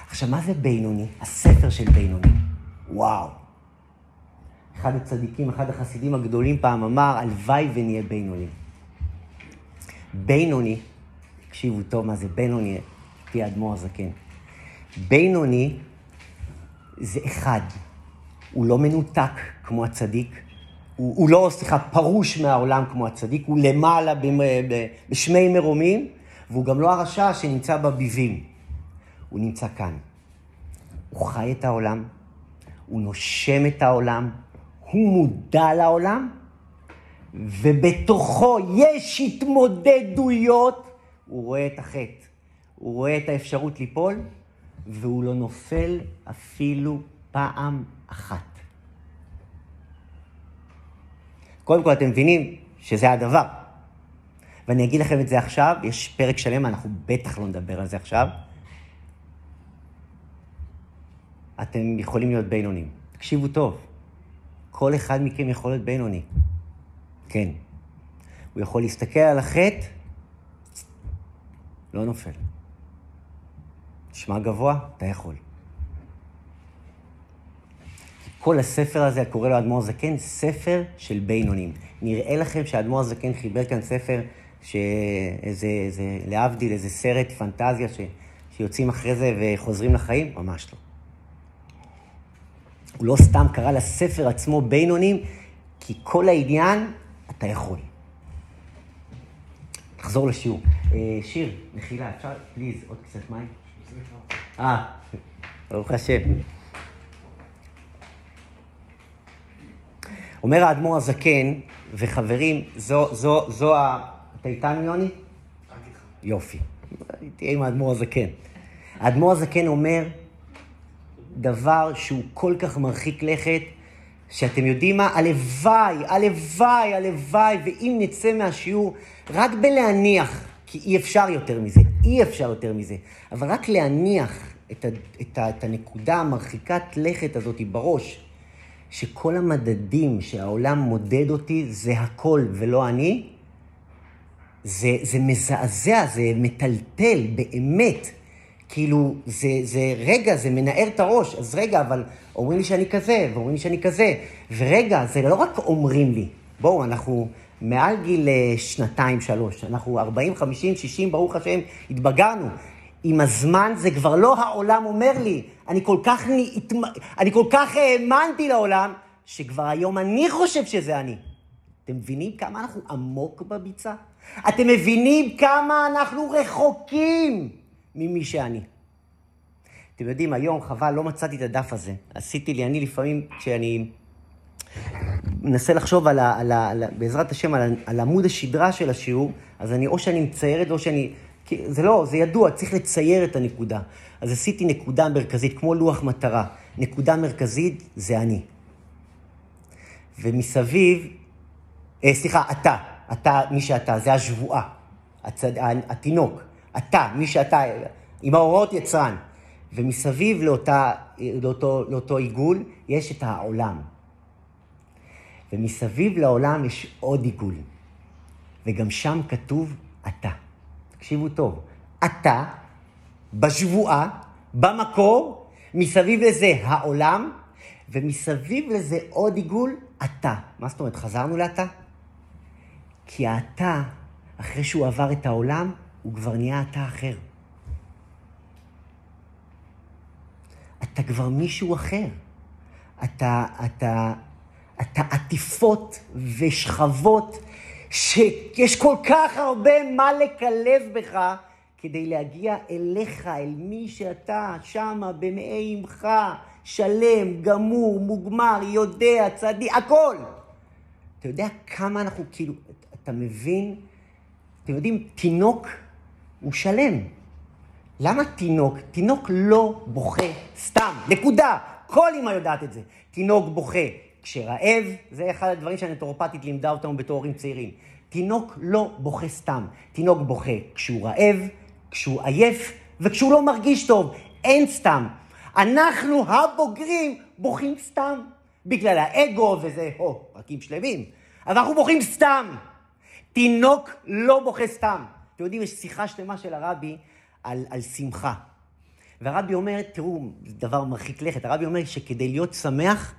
עכשיו, מה זה בינוני? הספר של בינוני. וואו. אחד הצדיקים, אחד החסידים הגדולים פעם אמר, הלוואי ונהיה בינוני. בינוני, תקשיבו טוב מה זה בינוני, לפי האדמו"ר הזקן. בינוני זה אחד. הוא לא מנותק כמו הצדיק, הוא, הוא לא, סליחה, פרוש מהעולם כמו הצדיק, הוא למעלה בשמי מרומים, והוא גם לא הרשע שנמצא בביבים. הוא נמצא כאן. הוא חי את העולם, הוא נושם את העולם, הוא מודע לעולם, ובתוכו יש התמודדויות, הוא רואה את החטא, הוא רואה את האפשרות ליפול, והוא לא נופל אפילו פעם אחת. קודם כל, אתם מבינים שזה הדבר. ואני אגיד לכם את זה עכשיו, יש פרק שלם, אנחנו בטח לא נדבר על זה עכשיו. אתם יכולים להיות בינונים. תקשיבו טוב, כל אחד מכם יכול להיות בינוני. כן. הוא יכול להסתכל על החטא, לא נופל. נשמע גבוה? אתה יכול. כל הספר הזה, קורא לו אדמו"ר זקן, ספר של בינונים. נראה לכם שאדמו"ר זקן חיבר כאן ספר שאיזה, איזה, להבדיל, איזה סרט פנטזיה ש, שיוצאים אחרי זה וחוזרים לחיים? ממש לא. הוא לא סתם קרא לספר עצמו בינונים, כי כל העניין, אתה יכול. נחזור לשיעור. אה, שיר, מחילה, אפשר, פליז, עוד קצת מים? אה, ברוך השם. אומר האדמו"ר הזקן, וחברים, זו, זו, זו ה... אתה איתנו, יוני? יופי. תהיה עם האדמו"ר הזקן. האדמו"ר הזקן אומר דבר שהוא כל כך מרחיק לכת, שאתם יודעים מה? הלוואי, הלוואי, הלוואי, ואם נצא מהשיעור, רק בלהניח, כי אי אפשר יותר מזה, אי אפשר יותר מזה, אבל רק להניח את, ה, את, ה, את הנקודה המרחיקת לכת הזאת בראש, שכל המדדים שהעולם מודד אותי זה הכל ולא אני, זה, זה מזעזע, זה מטלטל, באמת. כאילו, זה, זה רגע, זה מנער את הראש. אז רגע, אבל אומרים לי שאני כזה, ואומרים לי שאני כזה. ורגע, זה לא רק אומרים לי, בואו, אנחנו מעל גיל אה, שנתיים, שלוש. אנחנו 40, 50, 60, ברוך השם, התבגרנו. עם הזמן זה כבר לא העולם אומר לי. אני כל כך, אני כל כך האמנתי לעולם, שכבר היום אני חושב שזה אני. אתם מבינים כמה אנחנו עמוק בביצה? אתם מבינים כמה אנחנו רחוקים ממי שאני. אתם יודעים, היום, חבל, לא מצאתי את הדף הזה. עשיתי לי, אני לפעמים, כשאני מנסה לחשוב על ה, על ה, על ה, בעזרת השם, על, על עמוד השדרה של השיעור, אז אני, או שאני מצייר את זה, או שאני... זה לא, זה ידוע, צריך לצייר את הנקודה. אז עשיתי נקודה מרכזית, כמו לוח מטרה. נקודה מרכזית זה אני. ומסביב, אה, סליחה, אתה, אתה, מי שאתה, זה השבועה, הצד, התינוק, אתה, מי שאתה, עם ההוראות יצרן. ומסביב לאותה, לאותו, לאותו עיגול יש את העולם. ומסביב לעולם יש עוד עיגול, וגם שם כתוב אתה. תקשיבו טוב, אתה, בשבועה, במקור, מסביב לזה העולם, ומסביב לזה עוד עיגול, אתה. מה זאת אומרת, חזרנו לאתה? כי האתה, אחרי שהוא עבר את העולם, הוא כבר נהיה אתה אחר. אתה כבר מישהו אחר. אתה, אתה, אתה עטיפות ושכבות שיש כל כך הרבה מה לקלב בך כדי להגיע אליך, אל מי שאתה, שמה במעי עמך, שלם, גמור, מוגמר, יודע, צדיק, הכל. אתה יודע כמה אנחנו כאילו, אתה מבין? אתם יודעים, תינוק הוא שלם. למה תינוק? תינוק לא בוכה סתם, נקודה. כל אמא יודעת את זה. תינוק בוכה כשרעב, זה אחד הדברים שהנטורופטית לימדה אותנו בתור הורים צעירים. תינוק לא בוכה סתם. תינוק בוכה כשהוא רעב, כשהוא עייף וכשהוא לא מרגיש טוב. אין סתם. אנחנו הבוגרים בוכים סתם. בגלל האגו וזה, או, פרקים שלמים. אבל אנחנו בוכים סתם. תינוק לא בוכה סתם. אתם יודעים, יש שיחה שלמה של הרבי על, על שמחה. והרבי אומר, תראו, דבר מרחיק לכת, הרבי אומר שכדי להיות שמח,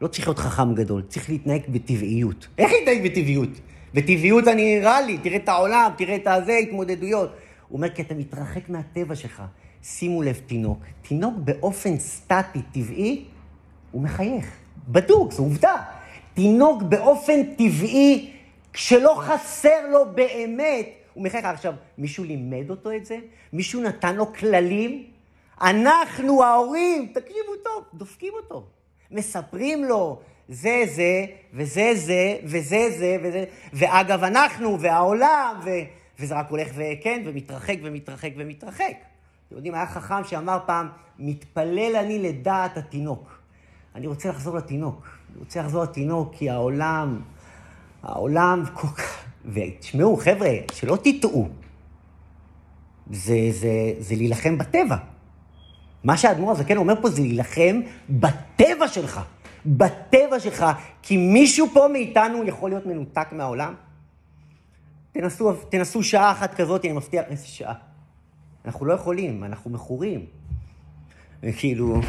לא צריך להיות חכם גדול, צריך להתנהג בטבעיות. איך להתנהג בטבעיות? בטבעיות אני רע לי, תראה את העולם, תראה את הזה, התמודדויות. הוא אומר, כי אתה מתרחק מהטבע שלך. שימו לב, תינוק. תינוק באופן סטטי, טבעי, הוא מחייך. בדוק, זו עובדה. תינוק באופן טבעי, כשלא חסר לו באמת, הוא מחייך. עכשיו, מישהו לימד אותו את זה? מישהו נתן לו כללים? אנחנו, ההורים, תקשיבו טוב, דופקים אותו. מספרים לו, זה זה, וזה זה, וזה זה, וזה, ואגב, אנחנו, והעולם, ו... וזה רק הולך וכן, ומתרחק ומתרחק ומתרחק. אתם יודעים, היה חכם שאמר פעם, מתפלל אני לדעת התינוק. אני רוצה לחזור לתינוק. אני רוצה לחזור לתינוק, כי העולם, העולם כל כך... ותשמעו, חבר'ה, שלא תטעו. זה, זה, זה להילחם בטבע. מה שהאדמו"ר הזקן אומר פה זה להילחם בטבע שלך. בטבע שלך, כי מישהו פה מאיתנו יכול להיות מנותק מהעולם. תנסו, תנסו שעה אחת כזאת, אני מבטיח, איזה שעה. אנחנו לא יכולים, אנחנו מכורים. וכאילו,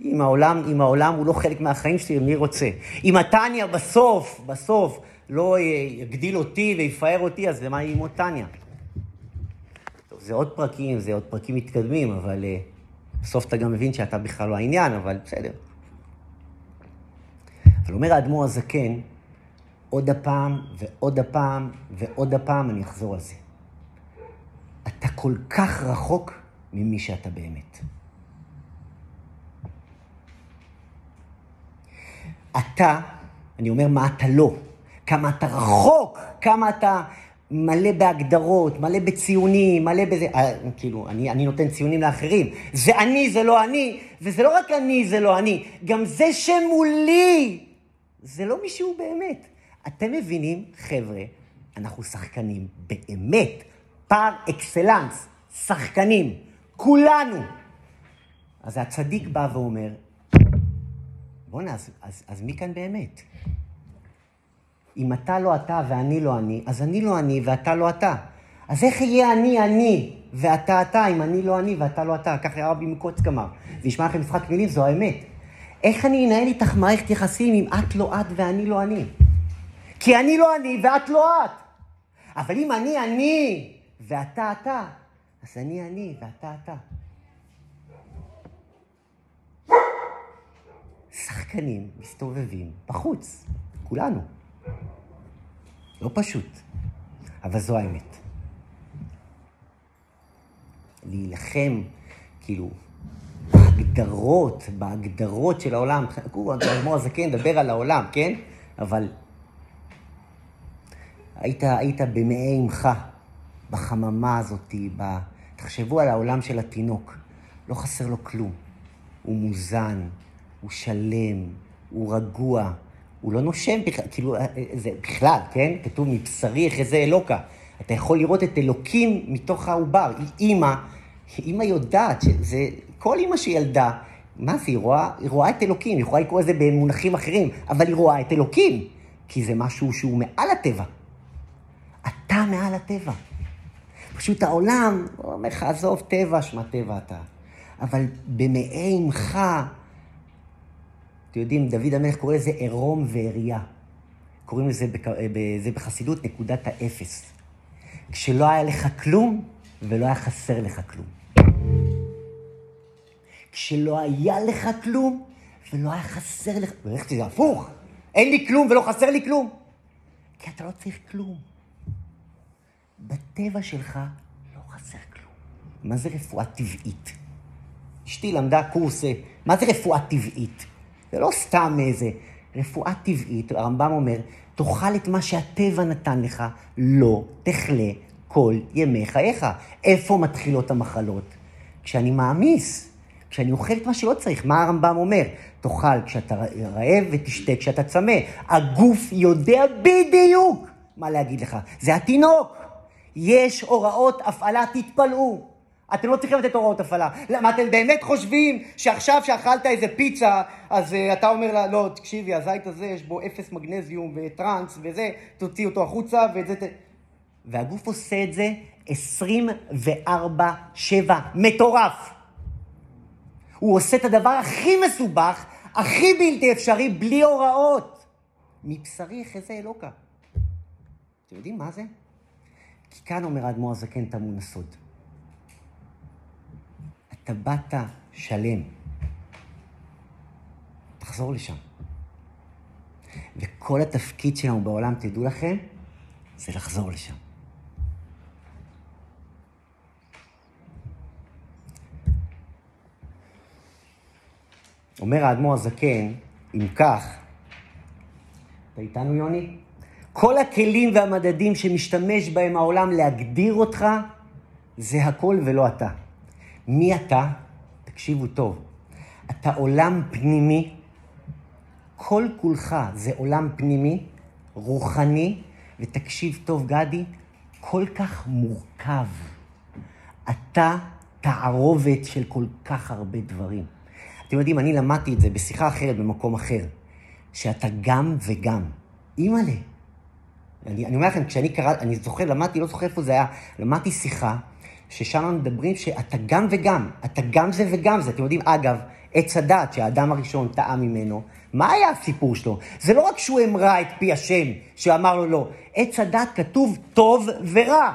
אם העולם, אם העולם הוא לא חלק מהחיים שלי, מי רוצה? אם הטניה בסוף, בסוף, לא יגדיל אותי ויפאר אותי, אז למה ללמוד טניה? טוב, זה עוד פרקים, זה עוד פרקים מתקדמים, אבל uh, בסוף אתה גם מבין שאתה בכלל לא העניין, אבל בסדר. אבל אומר האדמו"ר הזקן, עוד הפעם ועוד הפעם ועוד הפעם אני אחזור על זה. אתה כל כך רחוק ממי שאתה באמת. אתה, אני אומר מה אתה לא, כמה אתה רחוק, כמה אתה מלא בהגדרות, מלא בציונים, מלא בזה, אה, כאילו, אני, אני נותן ציונים לאחרים. זה אני, זה לא אני, וזה לא רק אני, זה לא אני, גם זה שמולי, זה לא מישהו באמת. אתם מבינים, חבר'ה, אנחנו שחקנים באמת, פר אקסלנס, שחקנים, כולנו. אז הצדיק בא ואומר, בוא'נה, אז, אז, אז מי כאן באמת? אם אתה לא אתה ואני לא אני, אז אני לא אני ואתה לא אתה. אז איך יהיה אני אני ואתה אתה אם אני לא אני ואתה לא אתה? ככה הרבי מקוצק אמר. זה נשמע לכם משחק מילים, זו האמת. איך אני אנהל איתך מערכת יחסים אם את לא את ואני לא אני? כי אני לא אני ואת לא את. אבל אם אני אני ואתה אתה, אז אני אני ואתה אתה. שחקנים מסתובבים בחוץ, כולנו. לא פשוט, אבל זו האמת. להילחם, כאילו, בהגדרות, בהגדרות של העולם. האדמו"ר הזקן מדבר על העולם, כן? אבל היית, היית במעי עמך, בחממה הזאת, ב... תחשבו על העולם של התינוק. לא חסר לו כלום. הוא מוזן, הוא שלם, הוא רגוע, הוא לא נושם בכלל, כאילו, זה בכלל, כן? כתוב מבשרי אחרי אלוקה. אתה יכול לראות את אלוקים מתוך העובר. היא אימא, אימא יודעת שזה, כל אימא שילדה, מה זה, היא רואה, היא רואה את אלוקים, היא יכולה לקרוא לזה במונחים אחרים, אבל היא רואה את אלוקים, כי זה משהו שהוא מעל הטבע. אתה מעל הטבע. פשוט העולם, הוא אומר לך, עזוב טבע, שמע טבע אתה. אבל במעי עמך, אתם יודעים, דוד המלך קורא לזה עירום ועריה. קוראים לזה זה בחסידות נקודת האפס. כשלא היה לך כלום ולא היה חסר לך כלום. כשלא היה לך כלום ולא היה חסר לך... ואיך זה הפוך? אין לי כלום ולא חסר לי כלום. כי אתה לא צריך כלום. בטבע שלך לא חסר כלום. מה זה רפואה טבעית? אשתי למדה קורס, אה, מה זה רפואה טבעית? זה לא סתם איזה רפואה טבעית, הרמב"ם אומר, תאכל את מה שהטבע נתן לך, לא תכלה כל ימי חייך. איפה מתחילות המחלות? כשאני מעמיס, כשאני אוכל את מה שלא צריך. מה הרמב"ם אומר? תאכל כשאתה רעב ותשתה כשאתה צמא. הגוף יודע בדיוק מה להגיד לך. זה התינוק. יש הוראות הפעלה, תתפלאו. אתם לא צריכים לתת הוראות הפעלה. למה אתם באמת חושבים שעכשיו שאכלת איזה פיצה, אז uh, אתה אומר לה, לא, תקשיבי, הזית הזה יש בו אפס מגנזיום וטראנס וזה, תוציא אותו החוצה ואת זה... ת... והגוף עושה את זה 24-7, מטורף. הוא עושה את הדבר הכי מסובך, הכי בלתי אפשרי, בלי הוראות. מבשרי חזה אלוקה. אתם יודעים מה זה? כי כאן אומר האדמו"ר הזקן טמון הסוד. אתה באת שלם. תחזור לשם. וכל התפקיד שלנו בעולם, תדעו לכם, זה לחזור לשם. אומר האדמו"ר הזקן, אם כך, אתה איתנו יוני? כל הכלים והמדדים שמשתמש בהם העולם להגדיר אותך, זה הכל ולא אתה. מי אתה? תקשיבו טוב. אתה עולם פנימי, כל כולך זה עולם פנימי, רוחני, ותקשיב טוב, גדי, כל כך מורכב. אתה תערובת של כל כך הרבה דברים. אתם יודעים, אני למדתי את זה בשיחה אחרת במקום אחר, שאתה גם וגם. אימא'לה. אני, אני אומר לכם, כשאני קראתי, אני זוכר, למדתי, לא זוכר איפה זה היה, למדתי שיחה, ששם מדברים שאתה גם וגם, אתה גם זה וגם זה. אתם יודעים, אגב, עץ הדת שהאדם הראשון טעה ממנו, מה היה הסיפור שלו? זה לא רק שהוא המרה את פי השם, שאמר לו לא. עץ הדת כתוב טוב ורע.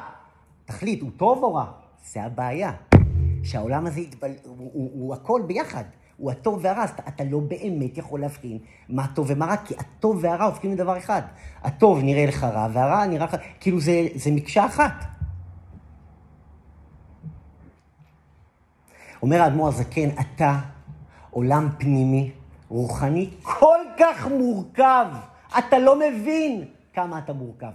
תחליט, הוא טוב או רע? זה הבעיה. שהעולם הזה יתבל... הוא, הוא, הוא הכל ביחד. הוא הטוב והרע, אז אתה, אתה לא באמת יכול להבחין מה טוב ומה רע, כי הטוב והרע הופכים לדבר אחד. הטוב נראה לך רע, והרע נראה לך... כאילו זה, זה מקשה אחת. אומר האדמו"ר הזקן, אתה עולם פנימי, רוחני, כל כך מורכב. אתה לא מבין כמה אתה מורכב.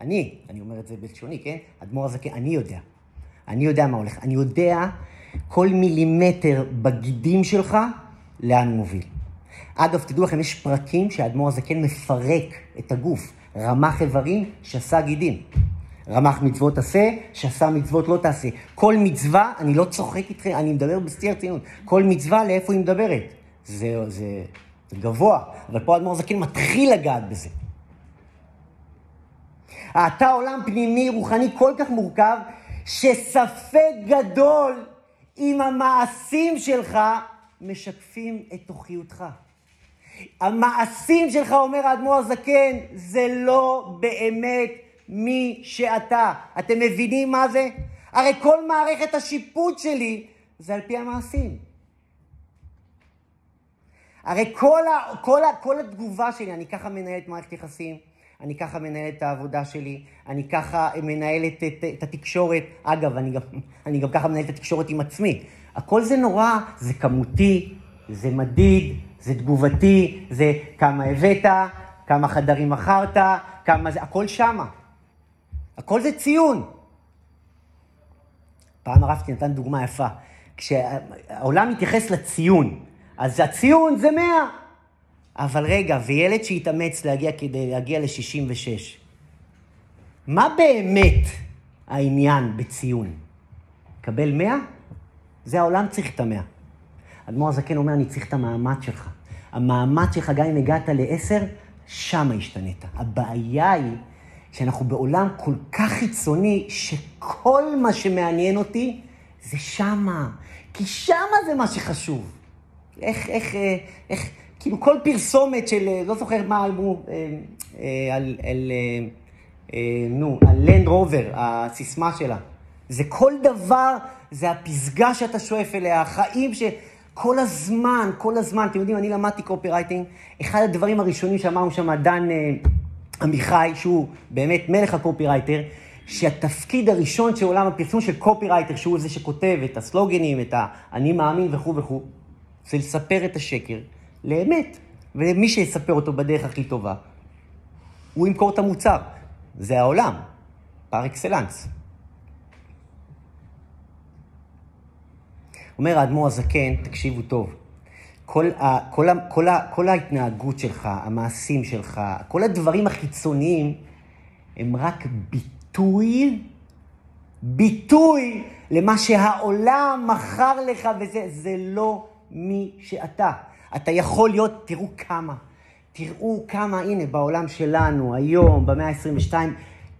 אני, אני אומר את זה בלשוני, כן? אדמו"ר הזקן, אני יודע. אני יודע מה הולך. אני יודע כל מילימטר בגידים שלך, לאן מוביל. אגב, תדעו לכם, יש פרקים שהאדמו"ר הזקן מפרק את הגוף. רמ"ח איברים, שסה גידים. רמ"ח מצוות עשה, שעשה מצוות לא תעשה. כל מצווה, אני לא צוחק איתכם, אני מדבר בשיא הרצינות. כל מצווה, לאיפה היא מדברת? זה, זה, זה גבוה, אבל פה האדמו"ר זקן מתחיל לגעת בזה. אתה עולם פנימי, רוחני כל כך מורכב, שספק גדול אם המעשים שלך משקפים את תוכיותך. המעשים שלך, אומר האדמו"ר הזקן, זה לא באמת מי שאתה. אתם מבינים מה זה? הרי כל מערכת השיפוט שלי זה על פי המעשים. הרי כל, ה, כל, ה, כל התגובה שלי, אני ככה מנהלת מערכת יחסים, אני ככה מנהלת את העבודה שלי, אני ככה מנהלת את, את התקשורת. אגב, אני גם, אני גם ככה מנהלת את התקשורת עם עצמי. הכל זה נורא, זה כמותי, זה מדיד, זה תגובתי, זה כמה הבאת, כמה חדרים מכרת, כמה זה, הכל שמה. הכל זה ציון. פעם הרב נתן דוגמה יפה. כשהעולם מתייחס לציון, אז הציון זה 100. אבל רגע, וילד שהתאמץ להגיע כדי להגיע ל-66, מה באמת העניין בציון? קבל 100? זה העולם צריך את המאה. אדמו"ר הזקן אומר, אני צריך את המאמץ שלך. המאמץ שלך, גם אם הגעת לעשר, שמה השתנית. הבעיה היא שאנחנו בעולם כל כך חיצוני, שכל מה שמעניין אותי זה שמה. כי שמה זה מה שחשוב. איך, איך, איך, איך כאילו כל פרסומת של, לא זוכר מה אמרו, אה, אה, על, על, אה, נו, על לנד רובר, הסיסמה שלה. זה כל דבר, זה הפסגה שאתה שואף אליה, החיים ש... כל הזמן, כל הזמן, אתם יודעים, אני למדתי קופירייטינג, אחד הדברים הראשונים שאמרנו שם, דן עמיחי, שהוא באמת מלך הקופירייטר, שהתפקיד הראשון של עולם הפרסום של קופירייטר, שהוא זה שכותב את הסלוגנים, את האני מאמין וכו' וכו', זה לספר את השקר לאמת. ומי שיספר אותו בדרך הכי טובה, הוא ימכור את המוצר. זה העולם, פר אקסלנס. אומר האדמו"ר הזקן, תקשיבו טוב, כל, ה, כל, ה, כל, ה, כל ההתנהגות שלך, המעשים שלך, כל הדברים החיצוניים, הם רק ביטוי, ביטוי למה שהעולם מכר לך, וזה זה לא מי שאתה. אתה יכול להיות, תראו כמה, תראו כמה, הנה, בעולם שלנו, היום, במאה ה-22,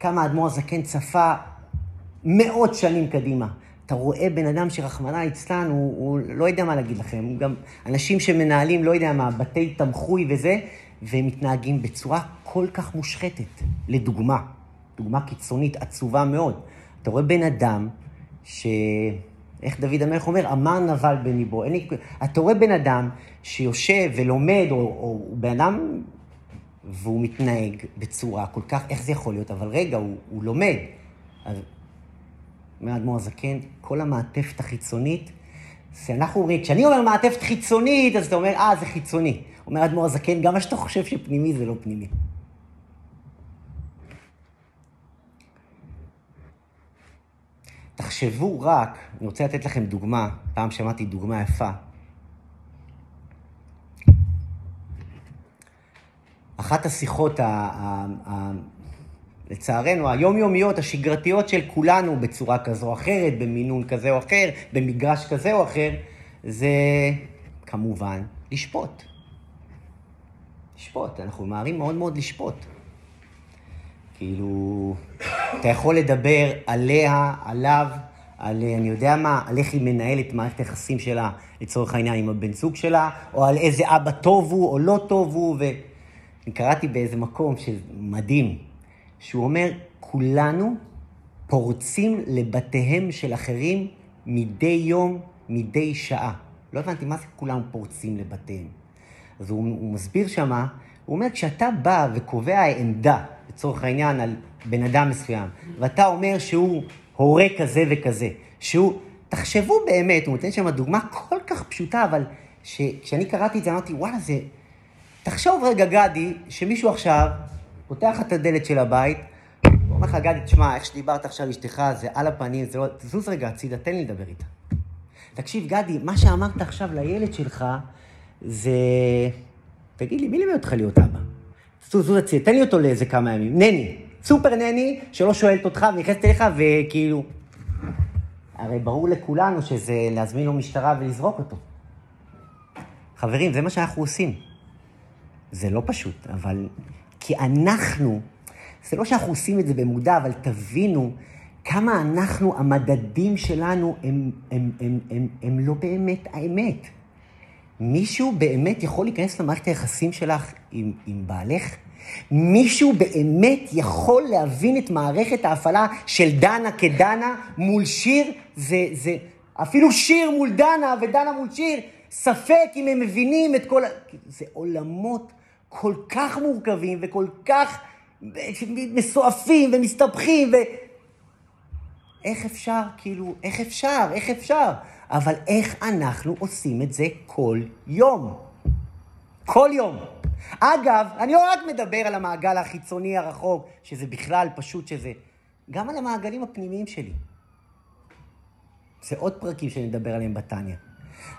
כמה האדמו"ר הזקן צפה מאות שנים קדימה. אתה רואה בן אדם שרחמנא ליצלן, הוא, הוא לא יודע מה להגיד לכם, גם אנשים שמנהלים, לא יודע מה, בתי תמחוי וזה, והם מתנהגים בצורה כל כך מושחתת. לדוגמה, דוגמה קיצונית, עצובה מאוד. אתה רואה בן אדם ש... איך דוד המלך אומר? אמר נבל בניבו. לי... אתה רואה בן אדם שיושב ולומד, או, או בן אדם, והוא מתנהג בצורה כל כך, איך זה יכול להיות? אבל רגע, הוא, הוא לומד. אז אומר האדמו"ר הזקן, כל המעטפת החיצונית, שאנחנו אומרים, כשאני אומר מעטפת חיצונית, אז אתה אומר, אה, זה חיצוני. אומר האדמו"ר הזקן, גם מה שאתה חושב שפנימי זה לא פנימי. תחשבו רק, אני רוצה לתת לכם דוגמה, פעם שמעתי דוגמה יפה. אחת השיחות, לצערנו, היומיומיות, השגרתיות של כולנו בצורה כזו או אחרת, במינון כזה או אחר, במגרש כזה או אחר, זה כמובן לשפוט. לשפוט, אנחנו ממהרים מאוד מאוד לשפוט. כאילו, אתה יכול לדבר עליה, עליו, על, אני יודע מה, על איך היא מנהלת מערכת היחסים שלה, לצורך העניין, עם הבן זוג שלה, או על איזה אבא טוב הוא או לא טוב הוא, ואני קראתי באיזה מקום שמדהים, שהוא אומר, כולנו פורצים לבתיהם של אחרים מדי יום, מדי שעה. לא הבנתי מה זה כולם פורצים לבתיהם. אז הוא, הוא מסביר שמה, הוא אומר, כשאתה בא וקובע עמדה, לצורך העניין, על בן אדם מסוים, ואתה אומר שהוא הורה כזה וכזה, שהוא, תחשבו באמת, הוא נותן שם דוגמה כל כך פשוטה, אבל כשאני קראתי את זה אמרתי, וואלה, זה... תחשוב רגע, גדי, שמישהו עכשיו פותח את הדלת של הבית, אומר לך, גדי, תשמע, איך שדיברת עכשיו אשתך, זה על הפנים, זה לא... זוז רגע הצידה, תן לי לדבר איתה. תקשיב, גדי, מה שאמרת עכשיו לילד שלך, זה... תגיד לי, מי לימד אותך להיות אבא? זוז, זוז הצידה, תן לי אותו לאיזה כמה ימים. נני, סופר נני, שלא שואלת אותך ונכנסת אליך, וכאילו... הרי ברור לכולנו שזה להזמין לו משטרה ולזרוק אותו. חברים, זה מה שאנחנו עושים. זה לא פשוט, אבל כי אנחנו, זה לא שאנחנו עושים את זה במודע, אבל תבינו כמה אנחנו, המדדים שלנו הם, הם, הם, הם, הם לא באמת האמת. מישהו באמת יכול להיכנס למערכת היחסים שלך עם, עם בעלך? מישהו באמת יכול להבין את מערכת ההפעלה של דנה כדנה מול שיר? זה, זה אפילו שיר מול דנה ודנה מול שיר, ספק אם הם מבינים את כל ה... זה עולמות כל כך מורכבים וכל כך מסועפים ומסתבכים ו... איך אפשר, כאילו, איך אפשר, איך אפשר? אבל איך אנחנו עושים את זה כל יום? כל יום. אגב, אני לא רק מדבר על המעגל החיצוני הרחוק, שזה בכלל פשוט שזה, גם על המעגלים הפנימיים שלי. זה עוד פרקים שאני מדבר עליהם בתניא.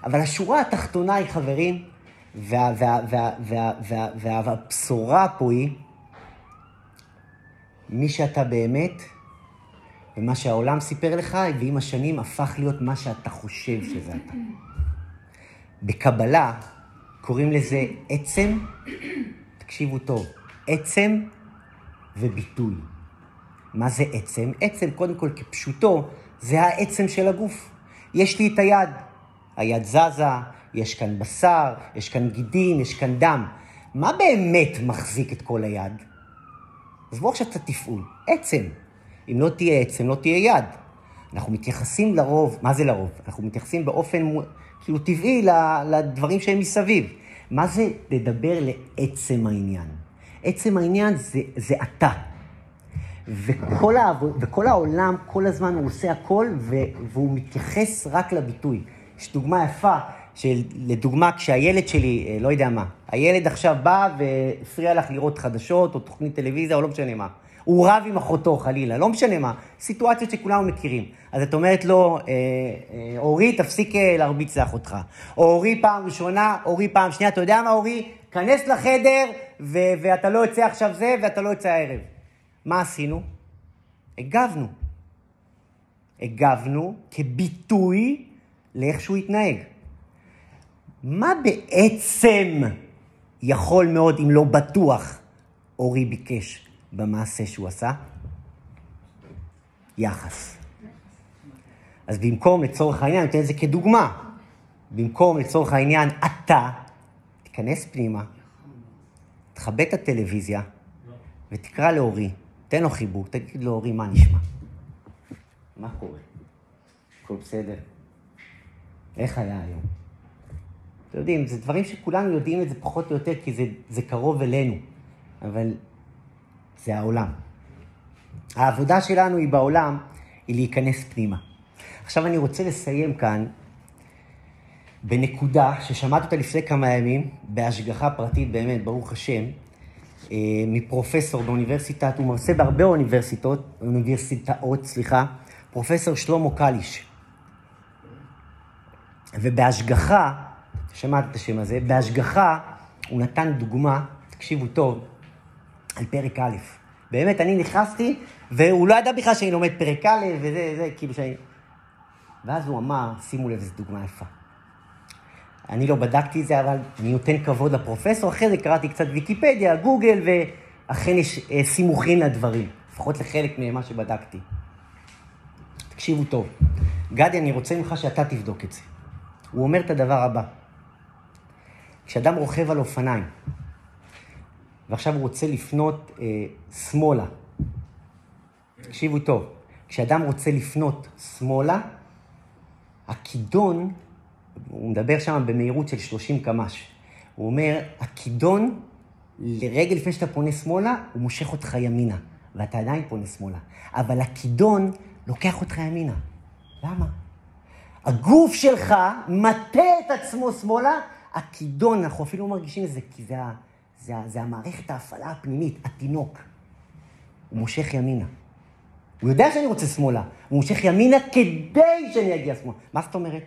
אבל השורה התחתונה היא, חברים, וה, וה, וה, וה, וה, וה, והבשורה פה היא, מי שאתה באמת, ומה שהעולם סיפר לך, ועם השנים הפך להיות מה שאתה חושב שזה אתה. בקבלה קוראים לזה עצם, תקשיבו טוב, עצם וביטוי. מה זה עצם? עצם, קודם כל, כפשוטו, זה העצם של הגוף. יש לי את היד, היד זזה, יש כאן בשר, יש כאן גידים, יש כאן דם. מה באמת מחזיק את כל היד? עזבו עכשיו את התפעול, עצם. אם לא תהיה עצם, לא תהיה יד. אנחנו מתייחסים לרוב, מה זה לרוב? אנחנו מתייחסים באופן כאילו טבעי לדברים שהם מסביב. מה זה לדבר לעצם העניין? עצם העניין זה, זה אתה. וכל, העבוד, וכל העולם, כל הזמן הוא עושה הכל, ו, והוא מתייחס רק לביטוי. יש דוגמה יפה, של, לדוגמה, כשהילד שלי, אה, לא יודע מה, הילד עכשיו בא והפריע לך לראות חדשות, או תוכנית טלוויזיה, או לא משנה מה. הוא רב עם אחותו, חלילה, לא משנה מה. סיטואציות שכולנו מכירים. אז את אומרת לו, אה, אה, אורי, תפסיק להרביץ לאחותך. או אורי פעם ראשונה, אורי פעם שנייה, אתה יודע מה, אורי? כנס לחדר, ו- ואתה לא יוצא עכשיו זה, ואתה לא יוצא הערב. מה עשינו? הגבנו. הגבנו כביטוי לאיך שהוא התנהג. מה בעצם יכול מאוד, אם לא בטוח, אורי ביקש במעשה שהוא עשה? יחס. אז במקום, לצורך העניין, אני אתן את זה כדוגמה, במקום, לצורך העניין, אתה, תיכנס פנימה, תכבד את הטלוויזיה ותקרא לאורי, תן לו חיבוק, תגיד לו, אורי, מה נשמע? מה קורה? הכל בסדר? איך היה היום? אתם יודעים, זה דברים שכולנו יודעים את זה פחות או יותר, כי זה, זה קרוב אלינו, אבל זה העולם. העבודה שלנו היא בעולם, היא להיכנס פנימה. עכשיו אני רוצה לסיים כאן בנקודה ששמעתי אותה לפני כמה ימים, בהשגחה פרטית באמת, ברוך השם, אה, מפרופסור באוניברסיטת, הוא מרצה בהרבה אוניברסיטאות, אוניברסיטאות, סליחה, פרופסור שלמה קליש. ובהשגחה, שמעת את השם הזה, בהשגחה הוא נתן דוגמה, תקשיבו טוב, על פרק א'. באמת, אני נכנסתי, והוא לא ידע בכלל שאני לומד פרק א', וזה, זה, כאילו שאני... ואז הוא אמר, שימו לב, זו דוגמה יפה. אני לא בדקתי את זה, אבל אני נותן כבוד לפרופסור. אחרי זה קראתי קצת ויקיפדיה, גוגל, ואכן יש אה, סימוכין לדברים, לפחות לחלק ממה שבדקתי. תקשיבו טוב. גדי, אני רוצה ממך שאתה תבדוק את זה. הוא אומר את הדבר הבא. כשאדם רוכב על אופניים, ועכשיו הוא רוצה לפנות אה, שמאלה, תקשיבו טוב, כשאדם רוצה לפנות שמאלה, הכידון, הוא מדבר שם במהירות של 30 קמ"ש, הוא אומר, הכידון, לרגע לפני שאתה פונה שמאלה, הוא מושך אותך ימינה, ואתה עדיין פונה שמאלה. אבל הכידון לוקח אותך ימינה. למה? הגוף שלך מטה את עצמו שמאלה, הכידון, אנחנו אפילו לא מרגישים את זה, כי זה, זה, זה המערכת ההפעלה הפנימית, התינוק. הוא מושך ימינה. הוא יודע שאני רוצה שמאלה, הוא מושך ימינה כדי שאני אגיע שמאלה. מה זאת אומרת?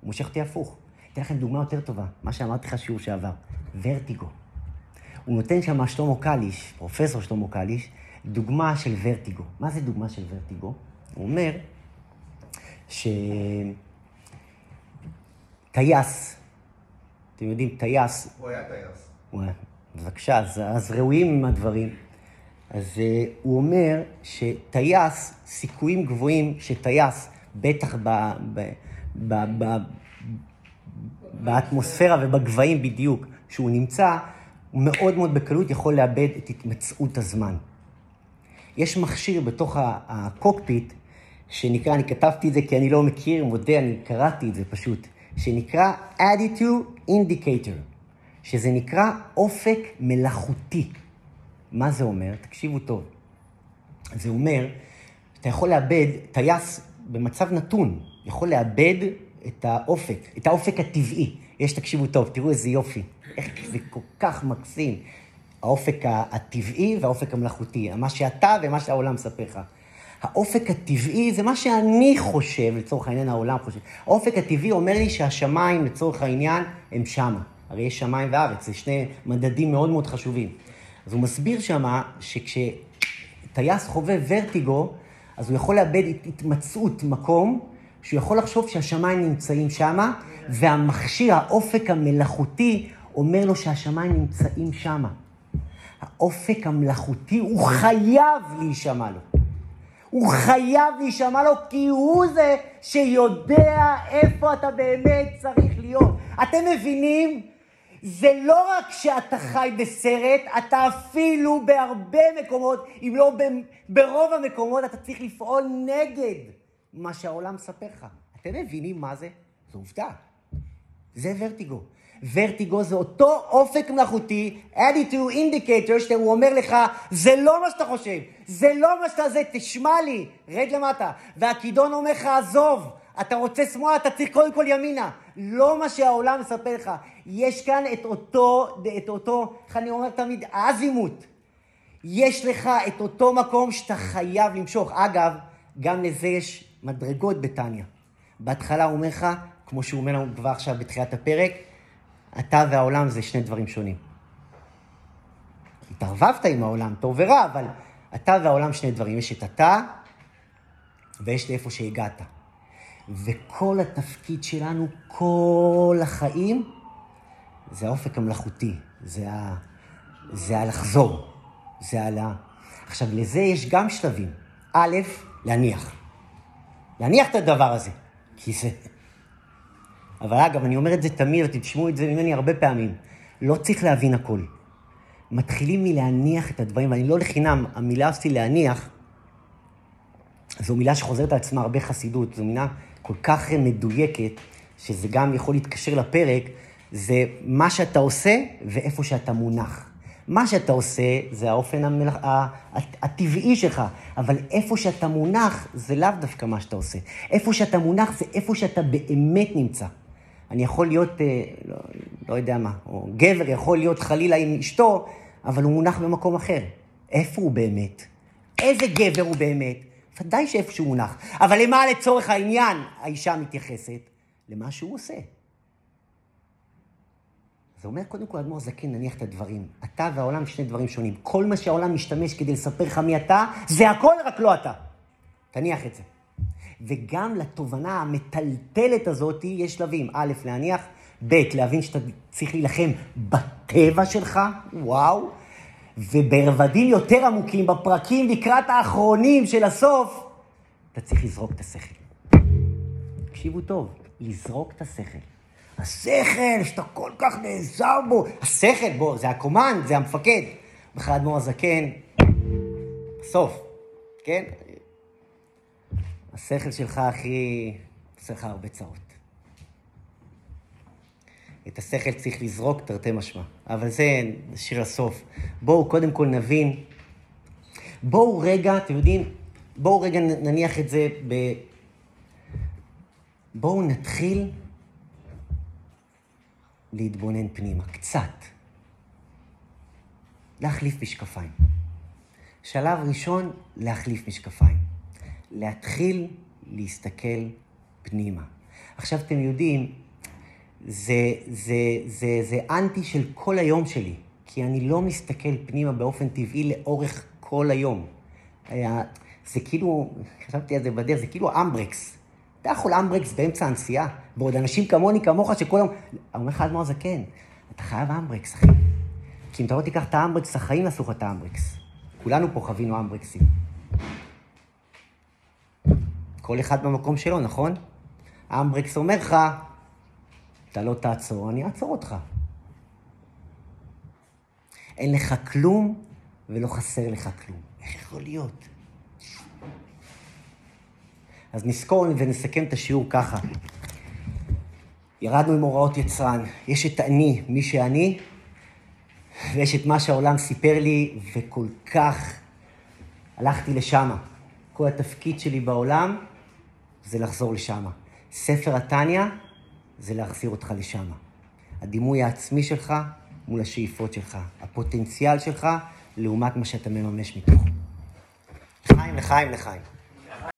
הוא מושך אותי הפוך. אתן לכם דוגמה יותר טובה, מה שאמרתי לך שיעור שעבר, ורטיגו. הוא נותן שם שלמה קליש, פרופסור שלמה קליש, דוגמה של ורטיגו. מה זה דוגמה של ורטיגו? הוא אומר ש... טייס, אתם יודעים, טייס... הוא היה טייס. הוא היה, בבקשה, אז, אז ראויים עם הדברים. אז uh, הוא אומר שטייס, סיכויים גבוהים שטייס, בטח ב, ב, ב, ב, באטמוספירה ובגבהים בדיוק שהוא נמצא, הוא מאוד מאוד בקלות יכול לאבד את התמצאות הזמן. יש מכשיר בתוך הקוקפיט, שנקרא, אני כתבתי את זה כי אני לא מכיר, מודה, אני קראתי את זה פשוט, שנקרא Attitude Indicator, שזה נקרא אופק מלאכותי. מה זה אומר? תקשיבו טוב. זה אומר, אתה יכול לאבד, טייס במצב נתון, יכול לאבד את האופק, את האופק הטבעי. יש, תקשיבו טוב, תראו איזה יופי. איך זה כל כך מקסים. האופק הטבעי והאופק המלאכותי, מה שאתה ומה שהעולם מספר לך. האופק הטבעי זה מה שאני חושב, לצורך העניין העולם חושב. האופק הטבעי אומר לי שהשמיים, לצורך העניין, הם שמה. הרי יש שמיים וארץ, זה שני מדדים מאוד מאוד חשובים. אז הוא מסביר שמה שכשטייס חווה ורטיגו, אז הוא יכול לאבד התמצאות מקום, שהוא יכול לחשוב שהשמיים נמצאים שמה, והמכשיר, האופק המלאכותי, אומר לו שהשמיים נמצאים שמה. האופק המלאכותי, הוא חייב להישמע לו. הוא חייב להישמע לו כי הוא זה שיודע איפה אתה באמת צריך להיות. אתם מבינים? זה לא רק שאתה חי בסרט, אתה אפילו בהרבה מקומות, אם לא ברוב המקומות, אתה צריך לפעול נגד מה שהעולם מספר לך. אתם מבינים מה זה? זו עובדה. זה ורטיגו. ורטיגו זה אותו אופק מלאכותי, attitude indicator, שהוא אומר לך, זה לא מה שאתה חושב, זה לא מה שאתה זה, תשמע לי, רד למטה. והכידון אומר לך, עזוב, אתה רוצה שמאלה, אתה צריך קודם כל ימינה. לא מה שהעולם מספר לך. יש כאן את אותו, את אותו, איך אני אומר תמיד, האזימות. יש לך את אותו מקום שאתה חייב למשוך. אגב, גם לזה יש מדרגות בתניא. בהתחלה הוא אומר לך, כמו שהוא אומר לנו כבר עכשיו בתחילת הפרק, אתה והעולם זה שני דברים שונים. התערבבת עם העולם, טוב ורע, אבל אתה והעולם שני דברים. יש את אתה ויש לאיפה שהגעת. וכל התפקיד שלנו, כל החיים, זה האופק המלאכותי, זה, ה... זה הלחזור, זה על ה... עכשיו, לזה יש גם שלבים. א', להניח. להניח את הדבר הזה, כי זה... אבל אגב, אני אומר את זה תמיד, אתם תשמעו את זה ממני הרבה פעמים. לא צריך להבין הכל. מתחילים מלהניח את הדברים, ואני לא לחינם, המילה שלי להניח, זו מילה שחוזרת על עצמה הרבה חסידות, זו מילה כל כך מדויקת, שזה גם יכול להתקשר לפרק, זה מה שאתה עושה ואיפה שאתה מונח. מה שאתה עושה זה האופן המלאכ... הטבעי שלך, אבל איפה שאתה מונח זה לאו דווקא מה שאתה עושה. איפה שאתה מונח זה איפה שאתה באמת נמצא. אני יכול להיות, אה, לא, לא יודע מה, או גבר יכול להיות חלילה עם אשתו, אבל הוא מונח במקום אחר. איפה הוא באמת? איזה גבר הוא באמת? ודאי שאיפה שהוא מונח. אבל למה לצורך העניין האישה מתייחסת? למה שהוא עושה. זה אומר, קודם כל, אדמו"ר זקן, נניח את הדברים. אתה והעולם שני דברים שונים. כל מה שהעולם משתמש כדי לספר לך מי אתה, זה הכל רק לא אתה. תניח את זה. וגם לתובנה המטלטלת הזאת יש שלבים. א', להניח, ב', להבין שאתה צריך להילחם בטבע שלך, וואו, וברבדים יותר עמוקים, בפרקים לקראת האחרונים של הסוף, אתה צריך לזרוק את השכל. תקשיבו טוב, לזרוק את השכל. השכל, שאתה כל כך נעזר בו, השכל, בוא, זה הקומנד, זה המפקד. בכלל אדמו"ר הזקן, בסוף, כן? השכל שלך, אחי, עושה לך הרבה צרות. את השכל צריך לזרוק תרתי משמע. אבל זה נשאיר לסוף. בואו קודם כל נבין, בואו רגע, אתם יודעים, בואו רגע נניח את זה ב... בואו נתחיל להתבונן פנימה, קצת. להחליף משקפיים. שלב ראשון, להחליף משקפיים. להתחיל להסתכל פנימה. עכשיו, אתם יודעים, זה, זה, זה, זה אנטי של כל היום שלי, כי אני לא מסתכל פנימה באופן טבעי לאורך כל היום. זה כאילו, חשבתי על זה בדרך, זה כאילו אמברקס. אתה יכול אמברקס באמצע הנסיעה, בעוד אנשים כמוני, כמוך, שכל יום... אומר לך אדמו"ר זקן, אתה חייב אמברקס, אחי. כי אם אתה לא תיקח את האמברקס, החיים יעשו לך את האמברקס. כולנו פה חווינו אמברקסים. כל אחד במקום שלו, נכון? האמברקס אומר לך, אתה לא תעצור, אני אעצור אותך. אין לך כלום ולא חסר לך כלום. איך יכול להיות? אז נזכור ונסכם את השיעור ככה. ירדנו עם הוראות יצרן. יש את אני, מי שאני, ויש את מה שהעולם סיפר לי, וכל כך הלכתי לשם. כל התפקיד שלי בעולם זה לחזור לשם. ספר התניא זה להחזיר אותך לשם. הדימוי העצמי שלך מול השאיפות שלך. הפוטנציאל שלך לעומת מה שאתה מממש מתוכו. לחיים, לחיים, לחיים.